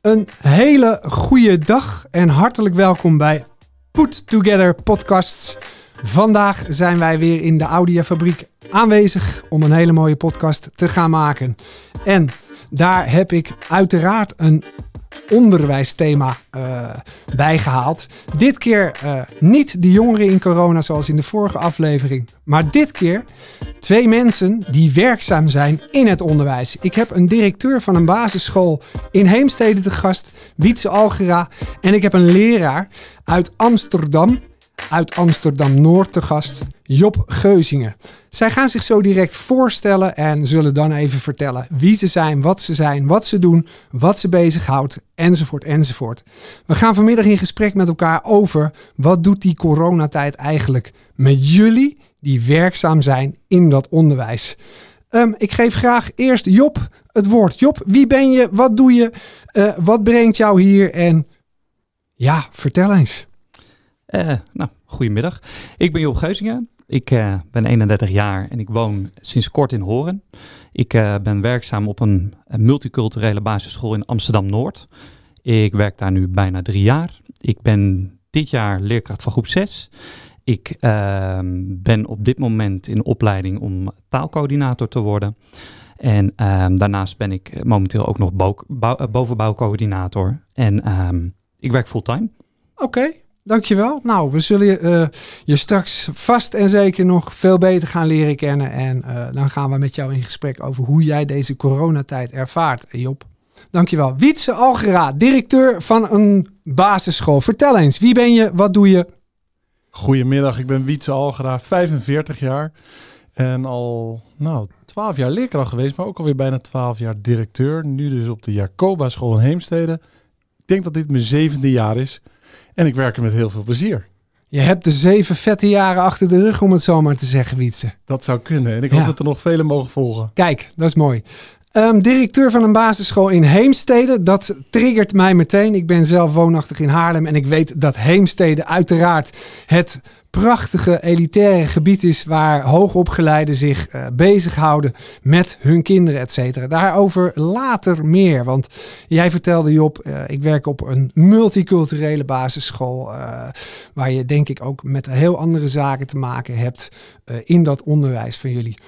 Een hele goede dag en hartelijk welkom bij Put Together Podcasts. Vandaag zijn wij weer in de Audiofabriek aanwezig om een hele mooie podcast te gaan maken. En daar heb ik uiteraard een onderwijsthema uh, bijgehaald. Dit keer uh, niet de jongeren in corona zoals in de vorige aflevering, maar dit keer twee mensen die werkzaam zijn in het onderwijs. Ik heb een directeur van een basisschool in Heemstede te gast, Wietse Algera, en ik heb een leraar uit Amsterdam, uit Amsterdam-Noord te gast, Job Geuzingen. Zij gaan zich zo direct voorstellen en zullen dan even vertellen wie ze zijn, wat ze zijn, wat ze doen, wat ze bezighoudt, enzovoort, enzovoort. We gaan vanmiddag in gesprek met elkaar over wat doet die coronatijd eigenlijk met jullie die werkzaam zijn in dat onderwijs. Um, ik geef graag eerst Job het woord. Job, wie ben je? Wat doe je? Uh, wat brengt jou hier? En ja, vertel eens. Uh, nou, goedemiddag. Ik ben Job Geuzingen. Ik uh, ben 31 jaar en ik woon sinds kort in Horen. Ik uh, ben werkzaam op een, multiculturele basisschool in Amsterdam-Noord. Ik werk daar nu bijna drie jaar. Ik ben dit jaar leerkracht van groep 6. Ik uh, ben op dit moment in opleiding om taalcoördinator te worden. En ehm, daarnaast ben ik momenteel ook nog bo bovenbouwcoördinator. En ehm, ik werk fulltime. Oké. Dankjewel. Nou, we zullen uh, je straks vast en zeker nog veel beter gaan leren kennen. En uh, dan gaan we met jou in gesprek over hoe jij deze coronatijd ervaart, Job. Dankjewel. Wietse Algera, directeur van een basisschool. Vertel eens, wie ben je, wat doe je? Goedemiddag, ik ben Wietse Algera, 45 jaar. En al nou, 12 jaar leerkracht geweest, maar ook alweer bijna 12 jaar directeur. Nu dus op de Jacoba School in Heemstede. Ik denk dat dit mijn zevende jaar is. En ik werk er met heel veel plezier. Je hebt de zeven vette jaren achter de rug, om het zo maar te zeggen, Wietse. Dat zou kunnen. En ik hoop dat er nog vele mogen volgen. Kijk, dat is mooi. Um, directeur van een basisschool in Heemstede. Dat triggert mij meteen. Ik ben zelf woonachtig in Haarlem en ik weet dat Heemstede uiteraard het prachtige elitaire gebied is waar hoogopgeleiden zich uh, bezighouden met hun kinderen, et cetera. Daarover later meer, want jij vertelde Job, uh, ik werk op een multiculturele basisschool uh, waar je denk ik ook met heel andere zaken te maken hebt in dat onderwijs van jullie.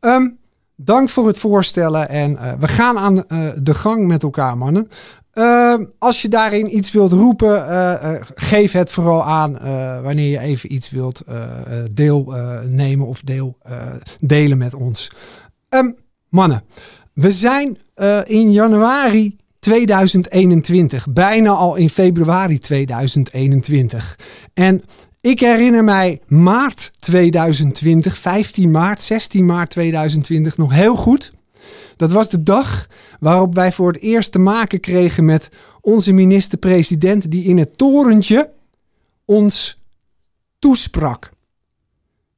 Um, Dank voor het voorstellen en uh, we gaan aan uh, de gang met elkaar, mannen. Uh, als je daarin iets wilt roepen, geef het vooral aan wanneer je even iets wilt deelnemen of deel, delen met ons. Um, mannen, we zijn in januari 2021, bijna al in februari 2021. En ik herinner mij maart 2020, 15 maart, 16 maart 2020 nog heel goed. Dat was de dag waarop wij voor het eerst te maken kregen met onze minister-president, die in het torentje ons toesprak.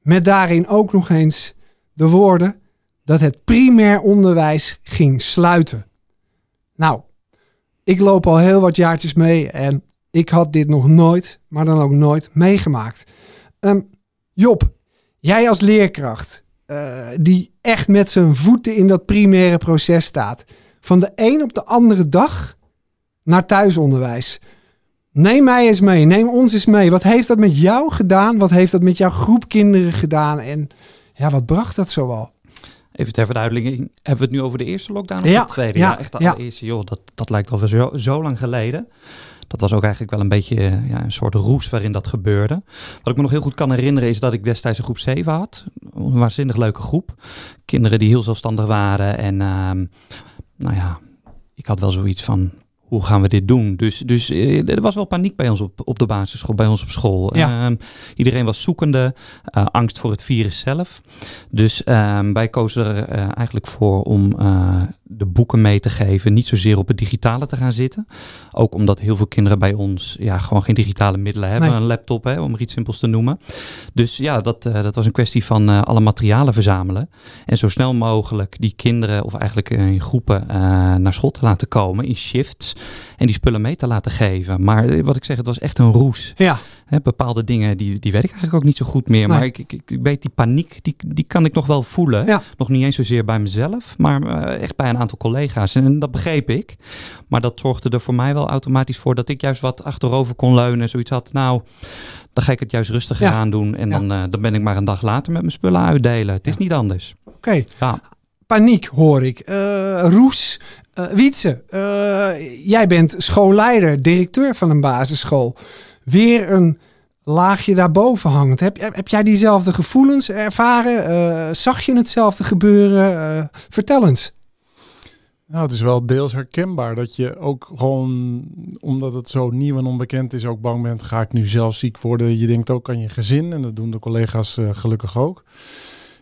Met daarin ook nog eens de woorden dat het primair onderwijs ging sluiten. Nou, ik loop al heel wat jaartjes mee en ik had dit nog nooit, maar dan ook nooit meegemaakt. Um, Job, jij als leerkracht, uh, die echt met zijn voeten in dat primaire proces staat, van de een op de andere dag naar thuisonderwijs. Neem mij eens mee, neem ons eens mee. Wat heeft dat met jou gedaan? Wat heeft dat met jouw groep kinderen gedaan? En ja, wat bracht dat zoal? Even ter verduidelijking, hebben we het nu over de eerste lockdown of ja, de tweede? Ja, ja echt de allereerste. Joh, dat, dat lijkt al zo, zo lang geleden dat was ook eigenlijk wel een beetje ja, een soort roes waarin dat gebeurde. Wat ik me nog heel goed kan herinneren is dat ik destijds een groep 7 had. Een waanzinnig leuke groep. Kinderen die heel zelfstandig waren. En uh, nou ja, ik had wel zoiets van, hoe gaan we dit doen? Dus, dus eh, er was wel paniek bij ons op, op de basisschool, bij ons op school. Ja. Um, iedereen was zoekende, uh, angst voor het virus zelf. Dus um, wij kozen er uh, eigenlijk voor om uh, de boeken mee te geven, niet zozeer op het digitale te gaan zitten. Ook omdat heel veel kinderen bij ons ja, gewoon geen digitale middelen hebben, Nee. een laptop, hè, om er iets simpels te noemen. Dus ja, dat, dat was een kwestie van alle materialen verzamelen. En zo snel mogelijk die kinderen, of eigenlijk in groepen, naar school te laten komen in shifts. En die spullen mee te laten geven. Maar eh, wat ik zeg, het was echt een roes. Ja, bepaalde dingen, die, die ik eigenlijk ook niet zo goed meer. Nee. Maar ik, ik, ik weet die paniek, die, die kan ik nog wel voelen. Ja. Nog niet eens zozeer bij mezelf, maar eh, echt bij een aantal collega's. En, dat begreep ik. Maar dat zorgde er voor mij wel automatisch voor dat ik juist wat achterover kon leunen. Zoiets had, nou, dan ga ik het juist rustiger Ja. aan doen. En Ja. dan, eh, dan ben ik maar een dag later met mijn spullen uitdelen. Het is niet anders. oké. Ja. Paniek hoor ik. Eh, roes. Eh Wietse, eh, jij bent schoolleider, directeur van een basisschool. Weer een laagje daarboven hangend. Heb, heb, jij diezelfde gevoelens ervaren? Zag je hetzelfde gebeuren? Vertel eens. Nou, het is wel deels herkenbaar dat je ook gewoon, omdat het zo nieuw en onbekend is, ook bang bent, ga ik nu zelf ziek worden? Je denkt ook aan je gezin en dat doen de collega's gelukkig ook.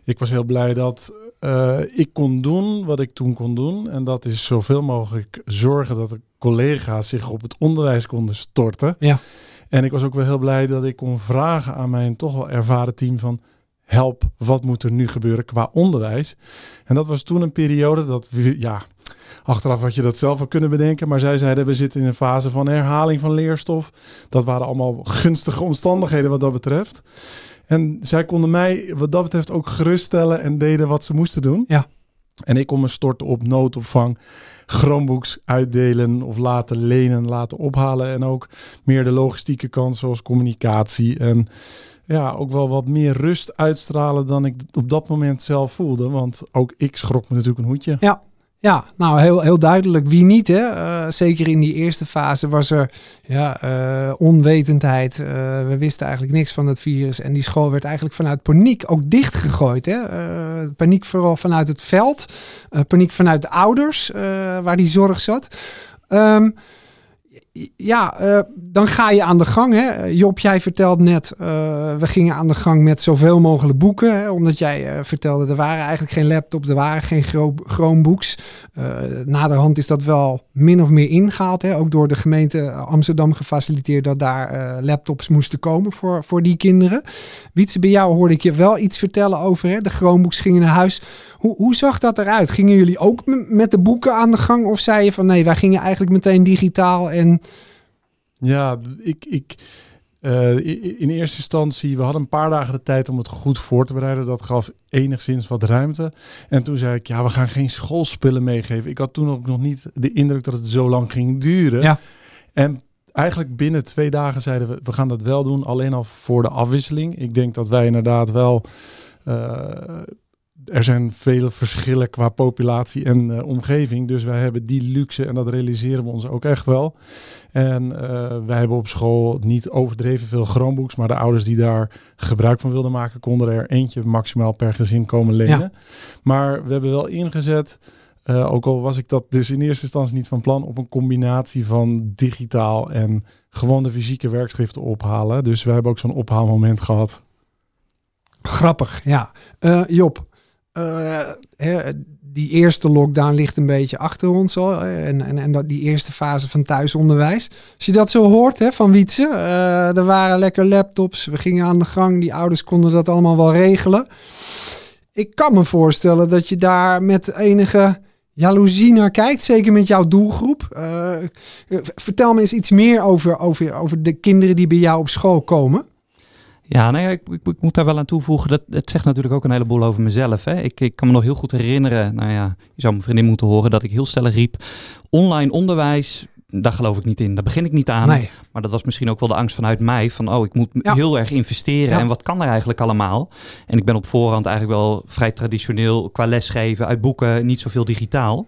Ik was heel blij dat eh, ik kon doen wat ik toen kon doen. En dat is zoveel mogelijk zorgen dat de collega's zich op het onderwijs konden storten. Ja. En ik was ook wel heel blij dat ik kon vragen aan mijn toch wel ervaren team van help, wat moet er nu gebeuren qua onderwijs? En dat was toen een periode dat we, ja, achteraf had je dat zelf wel kunnen bedenken, maar zij zeiden we zitten in een fase van herhaling van leerstof. Dat waren allemaal gunstige omstandigheden wat dat betreft. En zij konden mij wat dat betreft ook geruststellen en deden wat ze moesten doen. Ja. En ik kon me storten op noodopvang, Chromebooks uitdelen of laten lenen, laten ophalen. En ook meer de logistieke kant zoals communicatie. En ja, ook wel wat meer rust uitstralen dan ik op dat moment zelf voelde. Want ook ik schrok me natuurlijk een hoedje. Ja, nou heel, heel duidelijk. Wie niet, hè? Eh, zeker in die eerste fase was er ja, eh, onwetendheid. Eh, we wisten eigenlijk niks van het virus. En die school werd eigenlijk vanuit paniek ook dichtgegooid. Hè? Paniek vooral vanuit het veld. Paniek vanuit de ouders, waar die zorg zat. Ehm, ja, eh, dan ga je aan de gang. Hè? Job, jij vertelt net, eh, we gingen aan de gang met zoveel mogelijk boeken. Hè? Omdat jij eh, vertelde, er waren eigenlijk geen laptops, er waren geen Chromebooks. Naderhand is dat wel min of meer ingehaald. Hè? Ook door de gemeente Amsterdam gefaciliteerd dat daar laptops moesten komen voor, voor die kinderen. Wietse, bij jou hoorde ik je wel iets vertellen over. Hè? De Chromebooks gingen naar huis. Hoe, hoe zag dat eruit? Gingen jullie ook met de boeken aan de gang? Of zei je van nee, wij gingen eigenlijk meteen digitaal en... Ja, ik, ik eh, in eerste instantie, we hadden een paar dagen de tijd om het goed voor te bereiden. Dat gaf enigszins wat ruimte. En toen zei ik, ja, we gaan geen schoolspullen meegeven. Ik had toen ook nog niet de indruk dat het zo lang ging duren. Ja. En eigenlijk binnen twee dagen zeiden we, we gaan dat wel doen, alleen al voor de afwisseling. Ik denk dat wij inderdaad wel... eh, er zijn vele verschillen qua populatie en eh, omgeving. Dus wij hebben die luxe en dat realiseren we ons ook echt wel. En eh, wij hebben op school niet overdreven veel Chromebooks, maar de ouders die daar gebruik van wilden maken, konden er eentje maximaal per gezin komen lenen. Maar we hebben wel ingezet, eh, ook al was ik dat dus in eerste instantie niet van plan, op een combinatie van digitaal en gewoon de fysieke werkschriften ophalen. Dus wij hebben ook zo'n ophaalmoment gehad. Grappig, ja. Eh, Job, hè, die eerste lockdown ligt een beetje achter ons al. En, en, en dat, die eerste fase van thuisonderwijs. Als je dat zo hoort hè, van Wietse. eh, er waren lekker laptops. We gingen aan de gang. Die ouders konden dat allemaal wel regelen. Ik kan me voorstellen dat je daar met enige jaloezie naar kijkt. Zeker met jouw doelgroep. Eh, vertel me eens iets meer over, over, over de kinderen die bij jou op school komen. Ja, nou ja, ik, moet daar wel aan toevoegen. Dat het zegt natuurlijk ook een heleboel over mezelf. Hè. Ik, ik kan me nog heel goed herinneren. Nou ja, je zou mijn vriendin moeten horen dat ik heel stellig riep: online onderwijs. Daar geloof ik niet in. Daar begin ik niet aan. Nee. Maar dat was misschien ook wel de angst vanuit mij. Van, oh, ik moet Ja. heel erg investeren. Ja. En wat kan er eigenlijk allemaal? En ik ben op voorhand eigenlijk wel vrij traditioneel qua lesgeven uit boeken. Niet zoveel digitaal.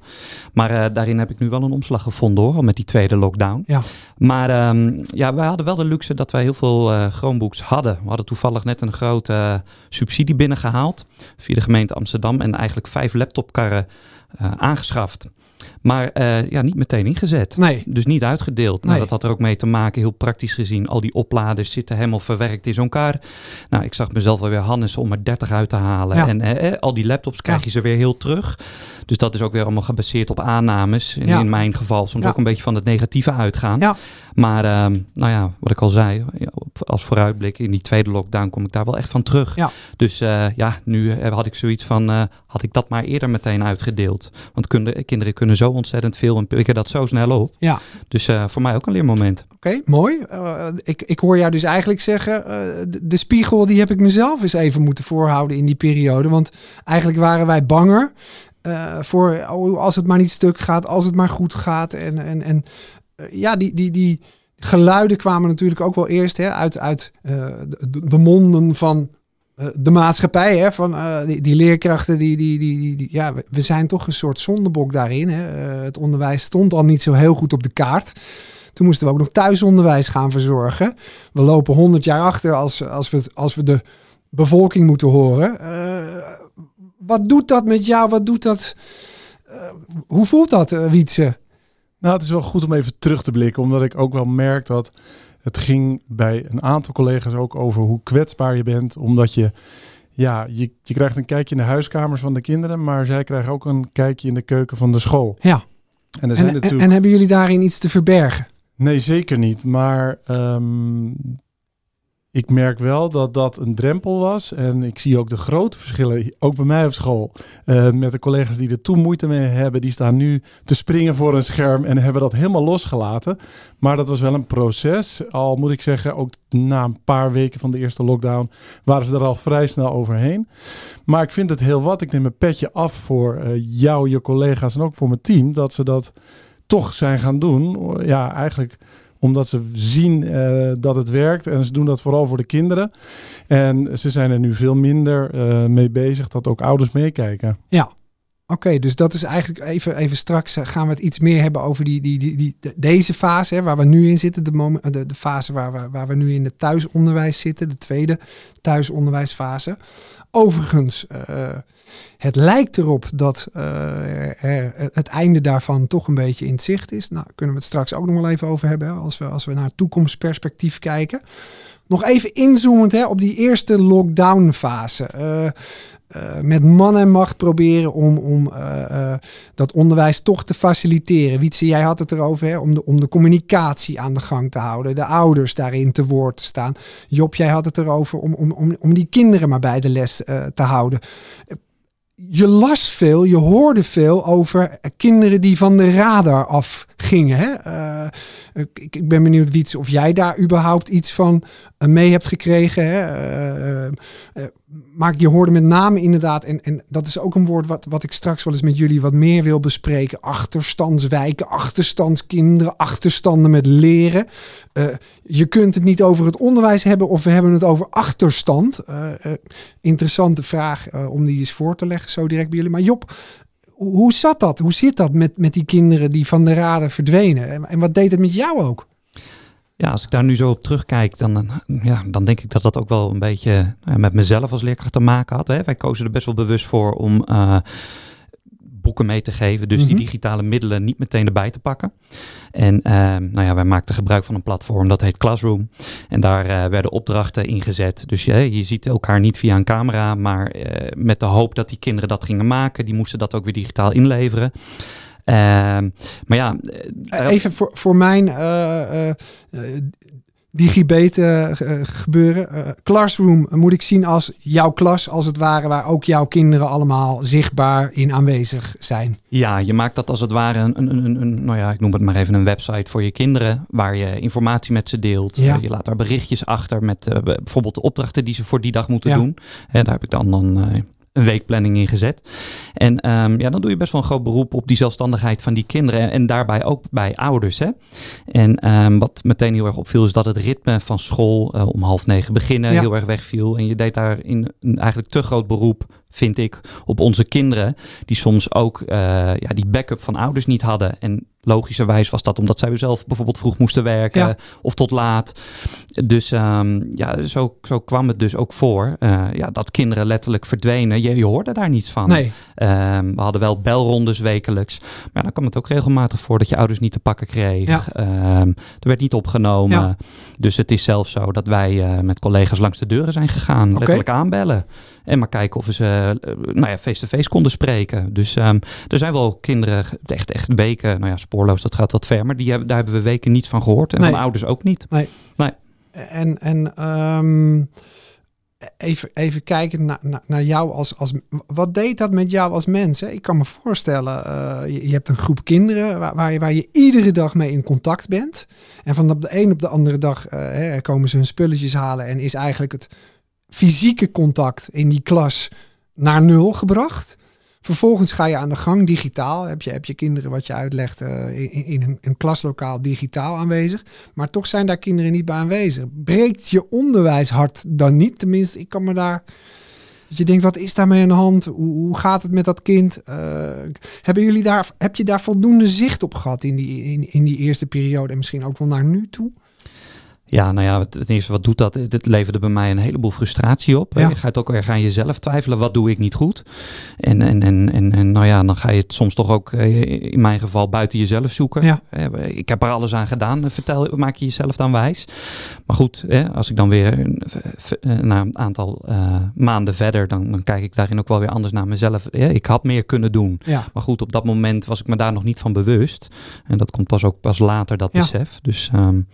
Maar eh, daarin heb ik nu wel een omslag gevonden hoor. Met die tweede lockdown. Ja. Maar ehm, ja, wij hadden wel de luxe dat wij heel veel eh Chromebooks hadden. We hadden toevallig net een grote eh, subsidie binnengehaald. Via de gemeente Amsterdam. En eigenlijk vijf laptopkarren aangeschaft. Maar eh, ja, niet meteen ingezet. Nee. Dus niet uitgedeeld. Nou, dat had er ook mee te maken, heel praktisch gezien. Al die opladers zitten helemaal verwerkt in zo'n kar. Nou, ik zag mezelf wel weer Hannes om er 30 uit te halen. Ja. En eh, eh, al die laptops krijg Ja. je ze weer heel terug. Dus dat is ook weer allemaal gebaseerd op aannames. En Ja. in mijn geval soms ook een beetje van het negatieve uitgaan. Maar ehm, nou ja, wat ik al zei, als vooruitblik in die tweede lockdown kom ik daar wel echt van terug. Dus ja, nu had ik zoiets van, had ik dat maar eerder meteen uitgedeeld. Want kinderen kunnen kunnen zo ontzettend veel en pikken dat zo snel op. Ja. Dus uh, voor mij ook een leermoment. Oké, mooi. Uh, ik, ik hoor jou dus eigenlijk zeggen, uh, de, de, spiegel die heb ik mezelf eens even moeten voorhouden in die periode. Want eigenlijk waren wij banger voor oh, als het maar niet stuk gaat, als het maar goed gaat. En, en, en ja, die, die, die geluiden kwamen natuurlijk ook wel eerst hè, uit, uit de, de monden van de maatschappij, hè, van uh, die, leerkrachten, die, die, die, die, ja, we zijn toch een soort zondebok daarin. Hè. Uh, het onderwijs stond al niet zo heel goed op de kaart. Toen moesten we ook nog thuisonderwijs gaan verzorgen. We lopen 100 jaar achter als, als, we, als we de bevolking moeten horen. Wat doet dat met jou? Wat doet dat? hoe voelt dat, Wietse? Nou, het is wel goed om even terug te blikken, omdat ik ook wel merk dat het ging bij een aantal collega's ook over hoe kwetsbaar je bent, omdat je, ja, je, je krijgt een kijkje in de huiskamers van de kinderen, maar zij krijgen ook een kijkje in de keuken van de school. Ja. En, er zijn en, natuurlijk... en hebben jullie daarin iets te verbergen? Nee, zeker niet. Maar um, ik merk wel dat dat een drempel was. En ik zie ook de grote verschillen, ook bij mij op school. Uh, met de collega's die er toen moeite mee hebben. Die staan nu te springen voor een scherm en hebben dat helemaal losgelaten. Maar dat was wel een proces. Al moet ik zeggen, ook na een paar weken van de eerste lockdown waren ze er al vrij snel overheen. Maar ik vind het heel wat. Ik neem een petje af voor uh, jou, je collega's en ook voor mijn team. Dat ze dat toch zijn gaan doen. Ja, eigenlijk omdat ze zien uh, dat het werkt. En ze doen dat vooral voor de kinderen. En ze zijn er nu veel minder uh, mee bezig dat ook ouders meekijken. Ja, Oké, dus dat is eigenlijk even, even straks eh, gaan we het iets meer hebben over die, die, die, die, deze fase hè, waar we nu in zitten. De, moment, de, fase waar we, waar we nu in het thuisonderwijs zitten, de tweede thuisonderwijsfase. Overigens, uh, het lijkt erop dat er, het einde daarvan toch een beetje in het zicht is. Nou, kunnen we het straks ook nog wel even over hebben als we, als we naar toekomstperspectief kijken. Nog even inzoomend hè, op die eerste lockdown fase. Uh, met man en macht proberen om, om uh, uh, dat onderwijs toch te faciliteren. Wietse, jij had het erover, hè, om, de, om de communicatie aan de gang te houden. De ouders daarin te woord te staan. Job, jij had het erover om, om, om, om die kinderen maar bij de les te houden je las veel, je hoorde veel over kinderen die van de radar afgingen. Hè? Uh, ik, ik, ben benieuwd, Wiets, of jij daar überhaupt iets van mee hebt gekregen. Hè? Uh, maar je hoorde met name inderdaad, en, en dat is ook een woord wat, wat ik straks wel eens met jullie wat meer wil bespreken. Achterstandswijken, achterstandskinderen, achterstanden met leren. Je kunt het niet over het onderwijs hebben of we hebben het over achterstand. Interessante vraag om die eens voor te leggen zo direct bij jullie. Maar Job, hoe zat dat? Hoe zit dat met, met die kinderen die van de raden verdwenen? En, wat deed het met jou ook? Ja, als ik daar nu zo op terugkijk, dan, ja, dan denk ik dat dat ook wel een beetje nou met mezelf als leerkracht te maken had. Hè. Wij kozen er best wel bewust voor om uh, boeken mee te geven, dus mm -hmm. die digitale middelen niet meteen erbij te pakken. En uh, nou ja, wij maakten gebruik van een platform dat heet Classroom. En daar uh, werden opdrachten ingezet. Dus je, je ziet elkaar niet via een camera, maar met de hoop dat die kinderen dat gingen maken. Die moesten dat ook weer digitaal inleveren. Uh, maar ja. Even voor, voor mijn uh, uh, digibeten gebeuren. classroom moet ik zien als jouw klas, als het ware, waar ook jouw kinderen allemaal zichtbaar in aanwezig zijn. Ja, je maakt dat als het ware een, een, een, een nou ja, ik noem het maar even een website voor je kinderen, waar je informatie met ze deelt. Ja. je laat daar berichtjes achter met bijvoorbeeld de opdrachten die ze voor die dag moeten ja. doen. En daar heb ik dan dan een weekplanning ingezet. En um, ja, dan doe je best wel een groot beroep op die zelfstandigheid van die kinderen en daarbij ook bij ouders. Hè? En um, wat meteen heel erg opviel is dat het ritme van school uh, om half negen beginnen ja. heel erg wegviel. En je deed daar in een eigenlijk te groot beroep vind ik, op onze kinderen. Die soms ook uh, ja, die backup van ouders niet hadden. En logischerwijs was dat omdat zij zelf bijvoorbeeld vroeg moesten werken ja. of tot laat. Dus um, ja, zo, zo kwam het dus ook voor uh, ja, dat kinderen letterlijk verdwenen. Je, je hoorde daar niets van. Nee. Um, we hadden wel belrondes wekelijks. Maar dan kwam het ook regelmatig voor dat je ouders niet te pakken kreeg. Ja. Um, er werd niet opgenomen. Ja. Dus het is zelfs zo dat wij uh, met collega's langs de deuren zijn gegaan. Letterlijk aanbellen. En maar kijken of we ze uh, nou ja, face-to-face konden spreken. Dus um, er zijn wel kinderen, echt, echt weken, nou ja, spoorloos, dat gaat wat ver. Maar die hebben, daar hebben we weken niets van gehoord. En Nee. van ouders ook niet. Nee. Nee. En, en ehm, even, even kijken naar, naar, naar jou als, als... Wat deed dat met jou als mens? Hè? Ik kan me voorstellen, uh, je, je, hebt een groep kinderen waar, waar, je, waar je iedere dag mee in contact bent. En van de een op de andere dag uh, hè, komen ze hun spulletjes halen en is eigenlijk het fysieke contact in die klas naar nul gebracht. Vervolgens ga je aan de gang digitaal. Heb je, heb je kinderen wat je uitlegt uh, in, in een, klaslokaal digitaal aanwezig. Maar toch zijn daar kinderen niet bij aanwezig. Breekt je onderwijshart dan niet? Tenminste, ik kan me daar... Dat je denkt, wat is daarmee aan de hand? Hoe, gaat het met dat kind? Uh, hebben jullie daar, heb je daar voldoende zicht op gehad in die, in, in die eerste periode en misschien ook wel naar nu toe? Ja, nou ja, het, eerste, wat doet dat? Dit leverde bij mij een heleboel frustratie op. Ja. Je gaat ook weer aan jezelf twijfelen, wat doe ik niet goed? En, en, en, en, en nou ja, dan ga je het soms toch ook eh, in mijn geval buiten jezelf zoeken. Ja. Ik heb er alles aan gedaan, vertel, maak je jezelf dan wijs. Maar goed, als ik dan weer na een aantal maanden verder, dan, dan kijk ik daarin ook wel weer anders naar mezelf. Ik had meer kunnen doen. Ja. Maar goed, op dat moment was ik me daar nog niet van bewust. En dat komt pas ook pas later, dat besef. Dus um,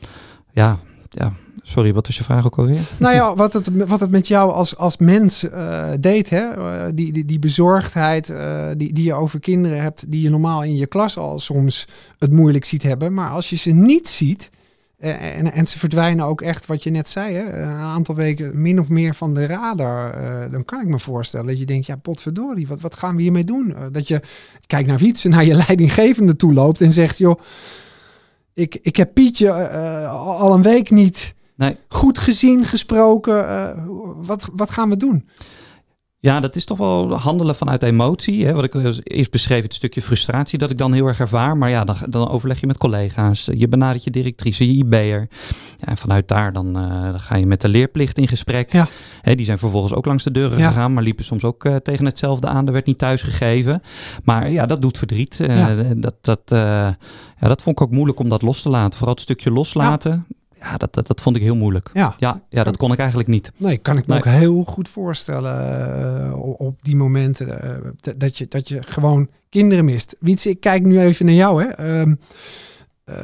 ja, ja, sorry, wat is je vraag ook alweer? Nou ja, wat het, wat het met jou als, als mens uh, deed, hè? Uh, die, die, die bezorgdheid uh, die, die je over kinderen hebt, die je normaal in je klas al soms het moeilijk ziet hebben. Maar als je ze niet ziet, en, en ze verdwijnen ook echt, wat je net zei, hè? een aantal weken min of meer van de radar, dan kan ik me voorstellen dat je denkt, ja potverdorie, wat, wat gaan we hiermee doen? dat je, kijk naar Wietse, naar je leidinggevende toe loopt en zegt, joh, ik, ik heb Pietje uh, al een week niet nee. goed gezien, gesproken. Uh, wat, wat gaan we doen? Ja, dat is toch wel handelen vanuit emotie. Hè? Wat ik eerst beschreef, het stukje frustratie dat ik dan heel erg ervaar. Maar ja, dan, dan overleg je met collega's. Je benadert je directrice, je IB'er. Ja, en vanuit daar dan, uh, dan, ga je met de leerplicht in gesprek. Ja. Hè, die zijn vervolgens ook langs de deuren Ja. gegaan. Maar liepen soms ook uh, tegen hetzelfde aan. Er werd niet thuis gegeven. Maar ja, dat doet verdriet. Uh. Dat, dat, ja, dat vond ik ook moeilijk om dat los te laten. Vooral het stukje loslaten. Ja, dat, dat, dat vond ik heel moeilijk. Ja. Ja, ja, dat kon ik eigenlijk niet. Nee, kan ik me Nee. ook heel goed voorstellen uh, op, die momenten uh, dat, je, dat je gewoon kinderen mist. Wietse, ik kijk nu even naar jou. Hè. Um, uh,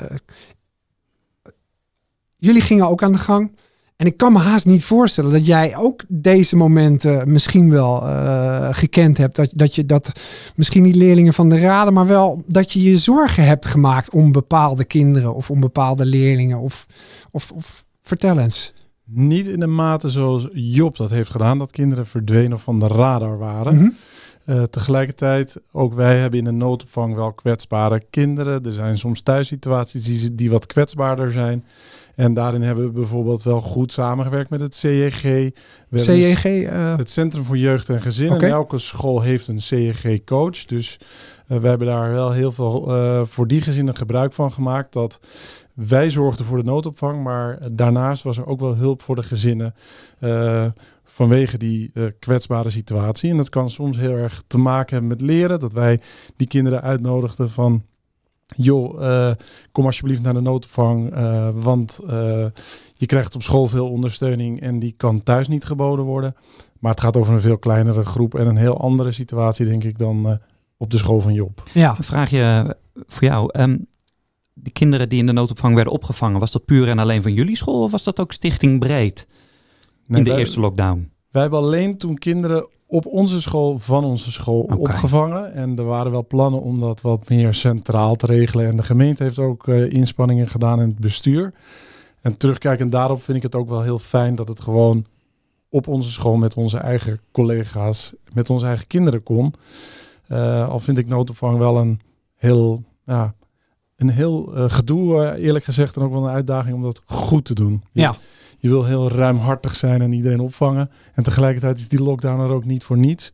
jullie gingen ook aan de gang. En ik kan me haast niet voorstellen dat jij ook deze momenten misschien wel uh, gekend hebt. Dat, dat je dat misschien niet leerlingen van de raden, maar wel dat je je zorgen hebt gemaakt om bepaalde kinderen of om bepaalde leerlingen. Of, of, of vertel eens. Niet in de mate zoals Job dat heeft gedaan, dat kinderen verdwenen of van de radar waren. Mm -hmm. Uh, tegelijkertijd, ook wij hebben in de noodopvang wel kwetsbare kinderen. Er zijn soms thuissituaties die, die wat kwetsbaarder zijn. En daarin hebben we bijvoorbeeld wel goed samengewerkt met het CEG. CEG? Uh... Het Centrum voor Jeugd en Gezin. Okay. En elke school heeft een CEG-coach. Dus uh, we hebben daar wel heel veel uh, voor die gezinnen gebruik van gemaakt. Dat wij zorgden voor de noodopvang, maar daarnaast was er ook wel hulp voor de gezinnen. Vanwege die uh, kwetsbare situatie. En dat kan soms heel erg te maken hebben met leren. Dat wij die kinderen uitnodigden van... joh, uh, kom alsjeblieft naar de noodopvang... Uh, want je krijgt op school veel ondersteuning... en die kan thuis niet geboden worden. Maar het gaat over een veel kleinere groep... en een heel andere situatie, denk ik, dan op de school van Job. Ja. Een vraagje voor jou. Um, die kinderen die in de noodopvang werden opgevangen... was dat puur en alleen van jullie school... of was dat ook stichting breed? Nee, in de wij, eerste lockdown? Wij hebben alleen toen kinderen op onze school, van onze school, opgevangen. En er waren wel plannen om dat wat meer centraal te regelen. En de gemeente heeft ook uh, inspanningen gedaan in het bestuur. En terugkijkend daarop vind ik het ook wel heel fijn dat het gewoon op onze school met onze eigen collega's, met onze eigen kinderen kon. Uh, al vind ik noodopvang wel een heel, ja, een heel uh, gedoe, eerlijk gezegd, en ook wel een uitdaging om dat goed te doen. Ja. Je wil heel ruimhartig zijn en iedereen opvangen. En tegelijkertijd is die lockdown er ook niet voor niets.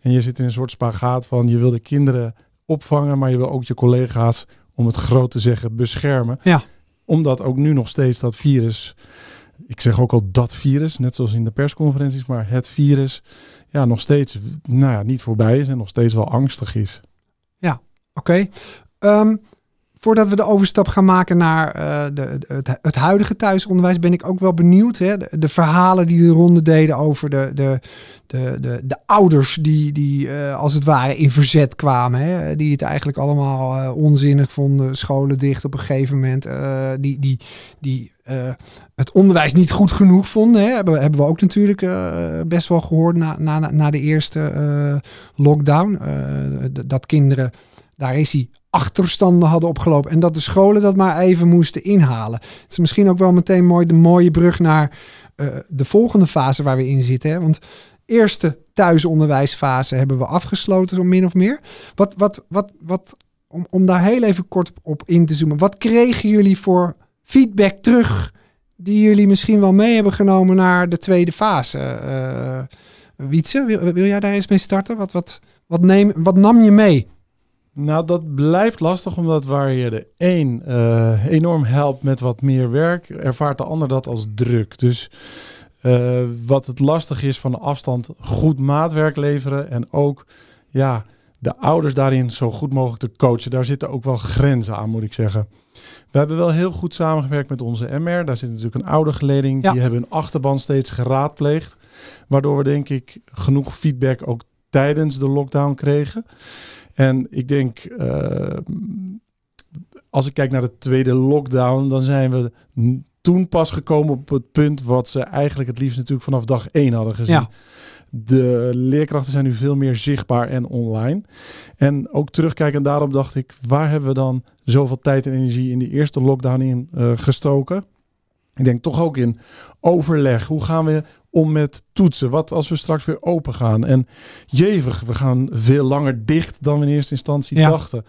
En je zit in een soort spagaat van je wil de kinderen opvangen, maar je wil ook je collega's, om het groot te zeggen, beschermen. Ja. Omdat ook nu nog steeds dat virus, ik zeg ook al dat virus, net zoals in de persconferenties, maar het virus, ja, nog steeds nou ja, niet voorbij is en nog steeds wel angstig is. Ja, oké. Okay. Um, voordat we de overstap gaan maken naar eh, de, het, het, huidige thuisonderwijs, ben ik ook wel benieuwd. Hè? De, verhalen die de ronde deden over de, de, de, de, de ouders die, die uh, als het ware in verzet kwamen. Hè? Die het eigenlijk allemaal uh, onzinnig vonden, scholen dicht op een gegeven moment. die die, die het onderwijs niet goed genoeg vonden. Hè? Hebben, hebben we ook natuurlijk best wel gehoord na, na, na de eerste lockdown. dat kinderen, daar is hij achterstanden hadden opgelopen. En dat de scholen dat maar even moesten inhalen. Het is misschien ook wel meteen mooi de mooie brug naar uh, de volgende fase waar we in zitten. Hè? Want eerste thuisonderwijsfase hebben we afgesloten, zo min of meer. Wat, wat, wat, wat, om, om daar heel even kort op in te zoomen. Wat kregen jullie voor feedback terug die jullie misschien wel mee hebben genomen naar de tweede fase? Uh, Wietse, wil, wil jij daar eens mee starten? Wat, wat, wat, neem, wat nam je mee? Nou, dat blijft lastig, omdat waar je de een uh, enorm helpt met wat meer werk, ervaart de ander dat als druk. Dus uh, wat het lastig is van de afstand, goed maatwerk leveren en ook ja, de ouders daarin zo goed mogelijk te coachen. Daar zitten ook wel grenzen aan, moet ik zeggen. We hebben wel heel goed samengewerkt met onze MR. Daar zit natuurlijk een oudergeleding. Ja. Die hebben hun achterban steeds geraadpleegd. Waardoor we denk ik genoeg feedback ook tijdens de lockdown kregen. En ik denk, uh, als ik kijk naar de tweede lockdown, dan zijn we toen pas gekomen op het punt wat ze eigenlijk het liefst natuurlijk vanaf dag één hadden gezien. Ja. De leerkrachten zijn nu veel meer zichtbaar en online. En ook terugkijken daarop dacht ik, waar hebben we dan zoveel tijd en energie in die eerste lockdown in uh, gestoken? Ik denk toch ook in overleg. Hoe gaan we om met toetsen? Wat als we straks weer open gaan? En jevig, we gaan veel langer dicht dan we in eerste instantie dachten.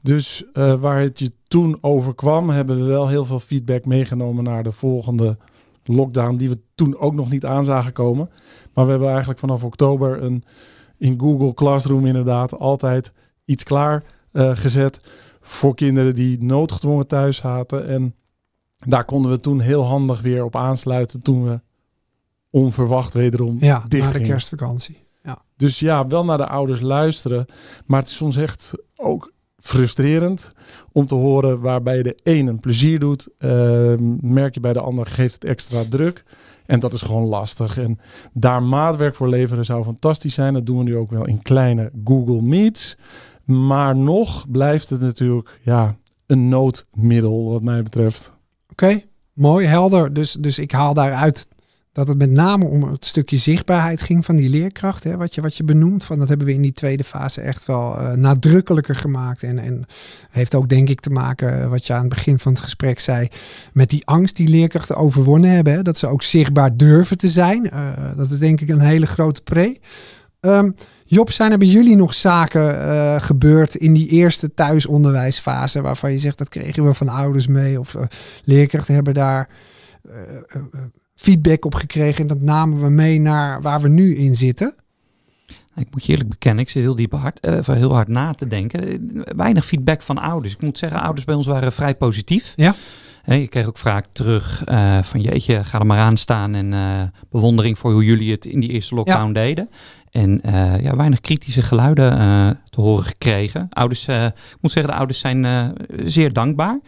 Dus uh, waar het je toen overkwam, hebben we wel heel veel feedback meegenomen naar de volgende lockdown, die we toen ook nog niet aan zagen komen. Maar we hebben eigenlijk vanaf oktober een in Google Classroom inderdaad altijd iets klaar uh, gezet voor kinderen die noodgedwongen thuis zaten. En daar konden we toen heel handig weer op aansluiten toen we onverwacht wederom ja, dicht na de kerstvakantie. Ja. Dus ja, wel naar de ouders luisteren. Maar het is soms echt ook frustrerend om te horen waarbij de een een plezier doet, uh, merk je bij de ander geeft het extra druk. En dat is gewoon lastig. En daar maatwerk voor leveren zou fantastisch zijn. Dat doen we nu ook wel in kleine Google Meets. Maar nog blijft het natuurlijk ja, een noodmiddel wat mij betreft. Oké, mooi, helder. Dus, dus ik haal daaruit dat het met name om het stukje zichtbaarheid ging van die leerkracht, hè, wat, je, wat je benoemt. Van, dat hebben we in die tweede fase echt wel uh, nadrukkelijker gemaakt. En, en heeft ook denk ik te maken, wat je aan het begin van het gesprek zei, met die angst die leerkrachten overwonnen hebben. Hè, dat ze ook zichtbaar durven te zijn. Uh, dat is denk ik een hele grote pre. Um, Job, zijn er bij jullie nog zaken uh, gebeurd in die eerste thuisonderwijsfase waarvan je zegt dat kregen we van ouders mee of uh, leerkrachten hebben daar uh, feedback op gekregen en dat namen we mee naar waar we nu in zitten? Ik moet je eerlijk bekennen, ik zit heel diep hard, heel hard na te denken. Weinig feedback van ouders. Ik moet zeggen, ouders bij ons waren vrij positief. Ja. Ik kreeg ook vaak terug van jeetje, ga er maar aan staan en bewondering voor hoe jullie het in die eerste lockdown ja. deden. En uh, ja, weinig kritische geluiden uh, te horen gekregen. Ouders, uh, ik moet zeggen, de ouders zijn zeer dankbaar.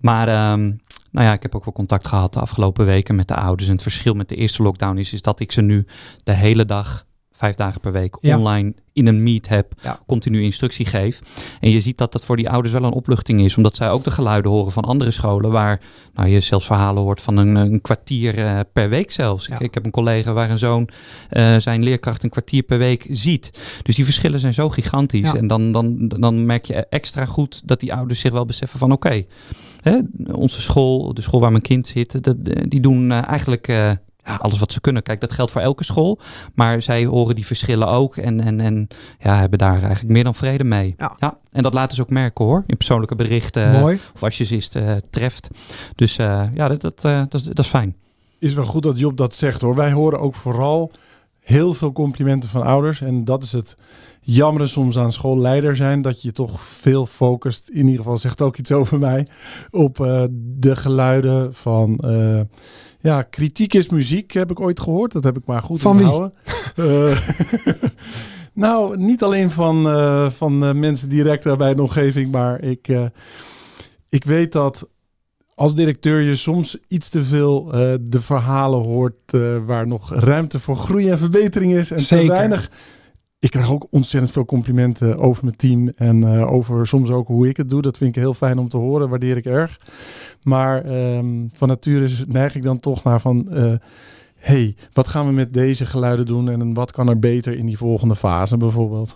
Maar um, nou ja, ik heb ook wel contact gehad de afgelopen weken met de ouders. En het verschil met de eerste lockdown is, is dat ik ze nu de hele dag vijf dagen per week online in een meet heb, ja. continu instructie geef. En je ziet dat dat voor die ouders wel een opluchting is, omdat zij ook de geluiden horen van andere scholen, waar nou, je zelfs verhalen hoort van een, een kwartier uh, per week zelfs. Ja. Ik, ik, heb een collega waar een zoon uh, zijn leerkracht een kwartier per week ziet. Dus die verschillen zijn zo gigantisch. En dan, dan, dan merk je extra goed dat die ouders zich wel beseffen van oké, okay, onze school, de school waar mijn kind zit, dat, die doen uh, eigenlijk ja, alles wat ze kunnen. Kijk, dat geldt voor elke school. Maar zij horen die verschillen ook en, en, en ja, hebben daar eigenlijk meer dan vrede mee. Ja. ja en dat laten ze ook merken hoor, in persoonlijke berichten. Mooi. Of als je ze eens uh, treft. Dus uh, ja, dat, dat, uh, dat, is, dat is fijn. Is wel goed dat Job dat zegt hoor. Wij horen ook vooral heel veel complimenten van ouders. En dat is het jammer soms aan schoolleider zijn. Dat je toch veel focust. In ieder geval zegt ook iets over mij. Op de geluiden van ja, kritiek is muziek, heb ik ooit gehoord. Dat heb ik maar goed van onthouden. Uh, nou, niet alleen van, uh, van uh, mensen direct bij de omgeving, maar ik, ik weet dat als directeur je soms iets te veel eh, de verhalen hoort eh, waar nog ruimte voor groei en verbetering is. En Zeker. te weinig. Ik krijg ook ontzettend veel complimenten over mijn team en eh, over soms ook hoe ik het doe. Dat vind ik heel fijn om te horen, waardeer ik erg. Maar ehm, van nature neig ik dan toch naar van, eh, hey, wat gaan we met deze geluiden doen en wat kan er beter in die volgende fase bijvoorbeeld?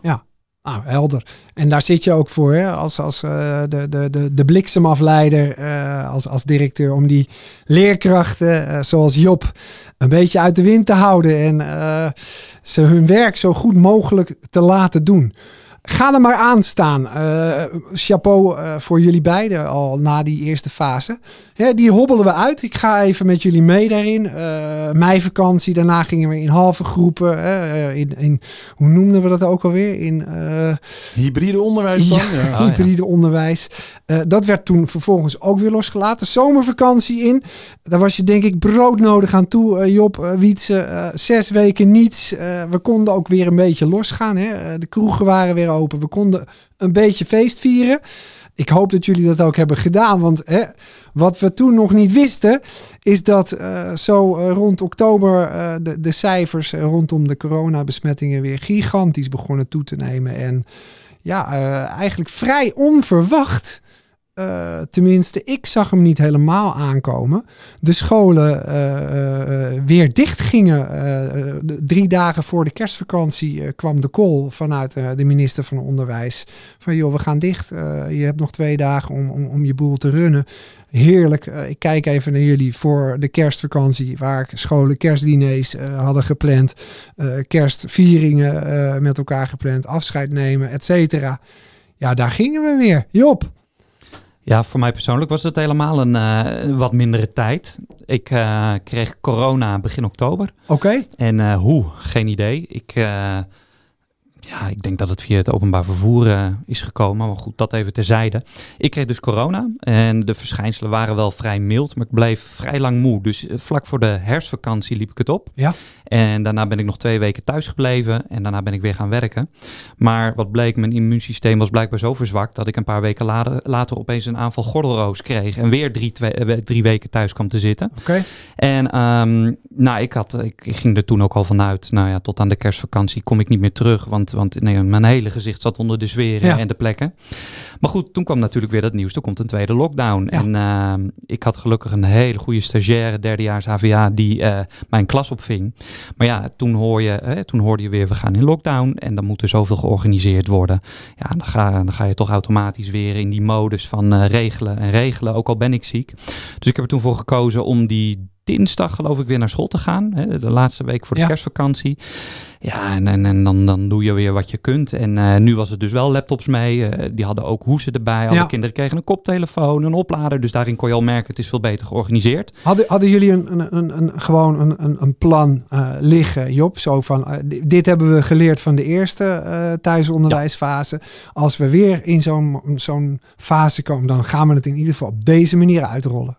Nou, helder. En daar zit je ook voor, hè? als, als eh, de, de, de, de bliksemafleider, eh, als, als directeur, om die leerkrachten, eh, zoals Job, een beetje uit de wind te houden en ze hun werk zo goed mogelijk te laten doen. Ga er maar aan staan. Eh, chapeau eh, voor jullie beiden al na die eerste fase. Hè, die hobbelen we uit. Ik ga even met jullie mee daarin. Eh meivakantie, daarna gingen we in halve groepen. in, in, hoe noemden we dat ook alweer? In eh, Hybride onderwijs dan? Ja. Ja. Oh, ja. hybride onderwijs. Eh, dat werd toen vervolgens ook weer losgelaten. Zomervakantie in. Daar was je denk ik broodnodig aan toe, eh, Job, Wietse. eh, zes weken niets. Eh, we konden ook weer een beetje losgaan. Hè? De kroegen waren weer open. We konden een beetje feest vieren. Ik hoop dat jullie dat ook hebben gedaan. Want hè, wat we toen nog niet wisten, is dat eh, zo eh, rond oktober eh, de, de cijfers rondom de coronabesmettingen weer gigantisch begonnen toe te nemen. En ja, eigenlijk vrij onverwacht. Eh, tenminste, ik zag hem niet helemaal aankomen. De scholen eh, eh, weer dicht gingen. Drie dagen voor de kerstvakantie kwam de call vanuit de minister van Onderwijs. Van joh, we gaan dicht. Je hebt nog twee dagen om, om, om je boel te runnen. Heerlijk. Ik kijk even naar jullie voor de kerstvakantie. Waar scholen kerstdiners hadden gepland. kerstvieringen met elkaar gepland. Afscheid nemen, et cetera. Ja, daar gingen we weer. Job. Ja, voor mij persoonlijk was het helemaal een eh, wat mindere tijd. Ik eh, kreeg corona begin oktober. Oké. En eh, hoe? Geen idee. Ik, ja, ik denk dat het via het openbaar vervoer is gekomen. Maar goed, dat even terzijde. Ik kreeg dus corona. En de verschijnselen waren wel vrij mild. Maar ik bleef vrij lang moe. Dus vlak voor de herfstvakantie liep ik het op. Ja. En daarna ben ik nog twee weken thuis gebleven. En daarna ben ik weer gaan werken. Maar wat bleek, mijn immuunsysteem was blijkbaar zo verzwakt... dat ik een paar weken later, later opeens een aanval gordelroos kreeg. En weer drie, twee, eh, drie weken thuis kwam te zitten. Oké. En ehm, nou, ik, had, ik, ik ging er toen ook al vanuit, nou ja, tot aan de kerstvakantie kom ik niet meer terug. Want, want nee, mijn hele gezicht zat onder de zweren Ja. en de plekken. Maar goed, toen kwam natuurlijk weer dat nieuws. Er komt een tweede lockdown. Ja. En ehm, ik had gelukkig een hele goede stagiaire, derdejaars HVA, die eh, mijn klas opving. Maar ja, toen, hoor je, hè, toen hoorde je weer, we gaan in lockdown. En dan moet er zoveel georganiseerd worden. Ja, dan ga, dan ga je toch automatisch weer in die modus van eh, regelen en regelen, ook al ben ik ziek. Dus ik heb er toen voor gekozen om die dinsdag geloof ik weer naar school te gaan. Hè, de laatste week voor de Ja. kerstvakantie. Ja, en, en, en dan, dan doe je weer wat je kunt. En eh, nu was het dus wel laptops mee. eh, die hadden ook hoesen erbij. Alle Ja. kinderen kregen een koptelefoon, een oplader. Dus daarin kon je al merken, het is veel beter georganiseerd. Hadden, hadden jullie een, een, een, een, gewoon een, een, een plan eh, liggen, Job? Zo van, di- dit hebben we geleerd van de eerste thuisonderwijsfase. Als we weer in zo'n zo'n fase komen, dan gaan we het in ieder geval op deze manier uitrollen.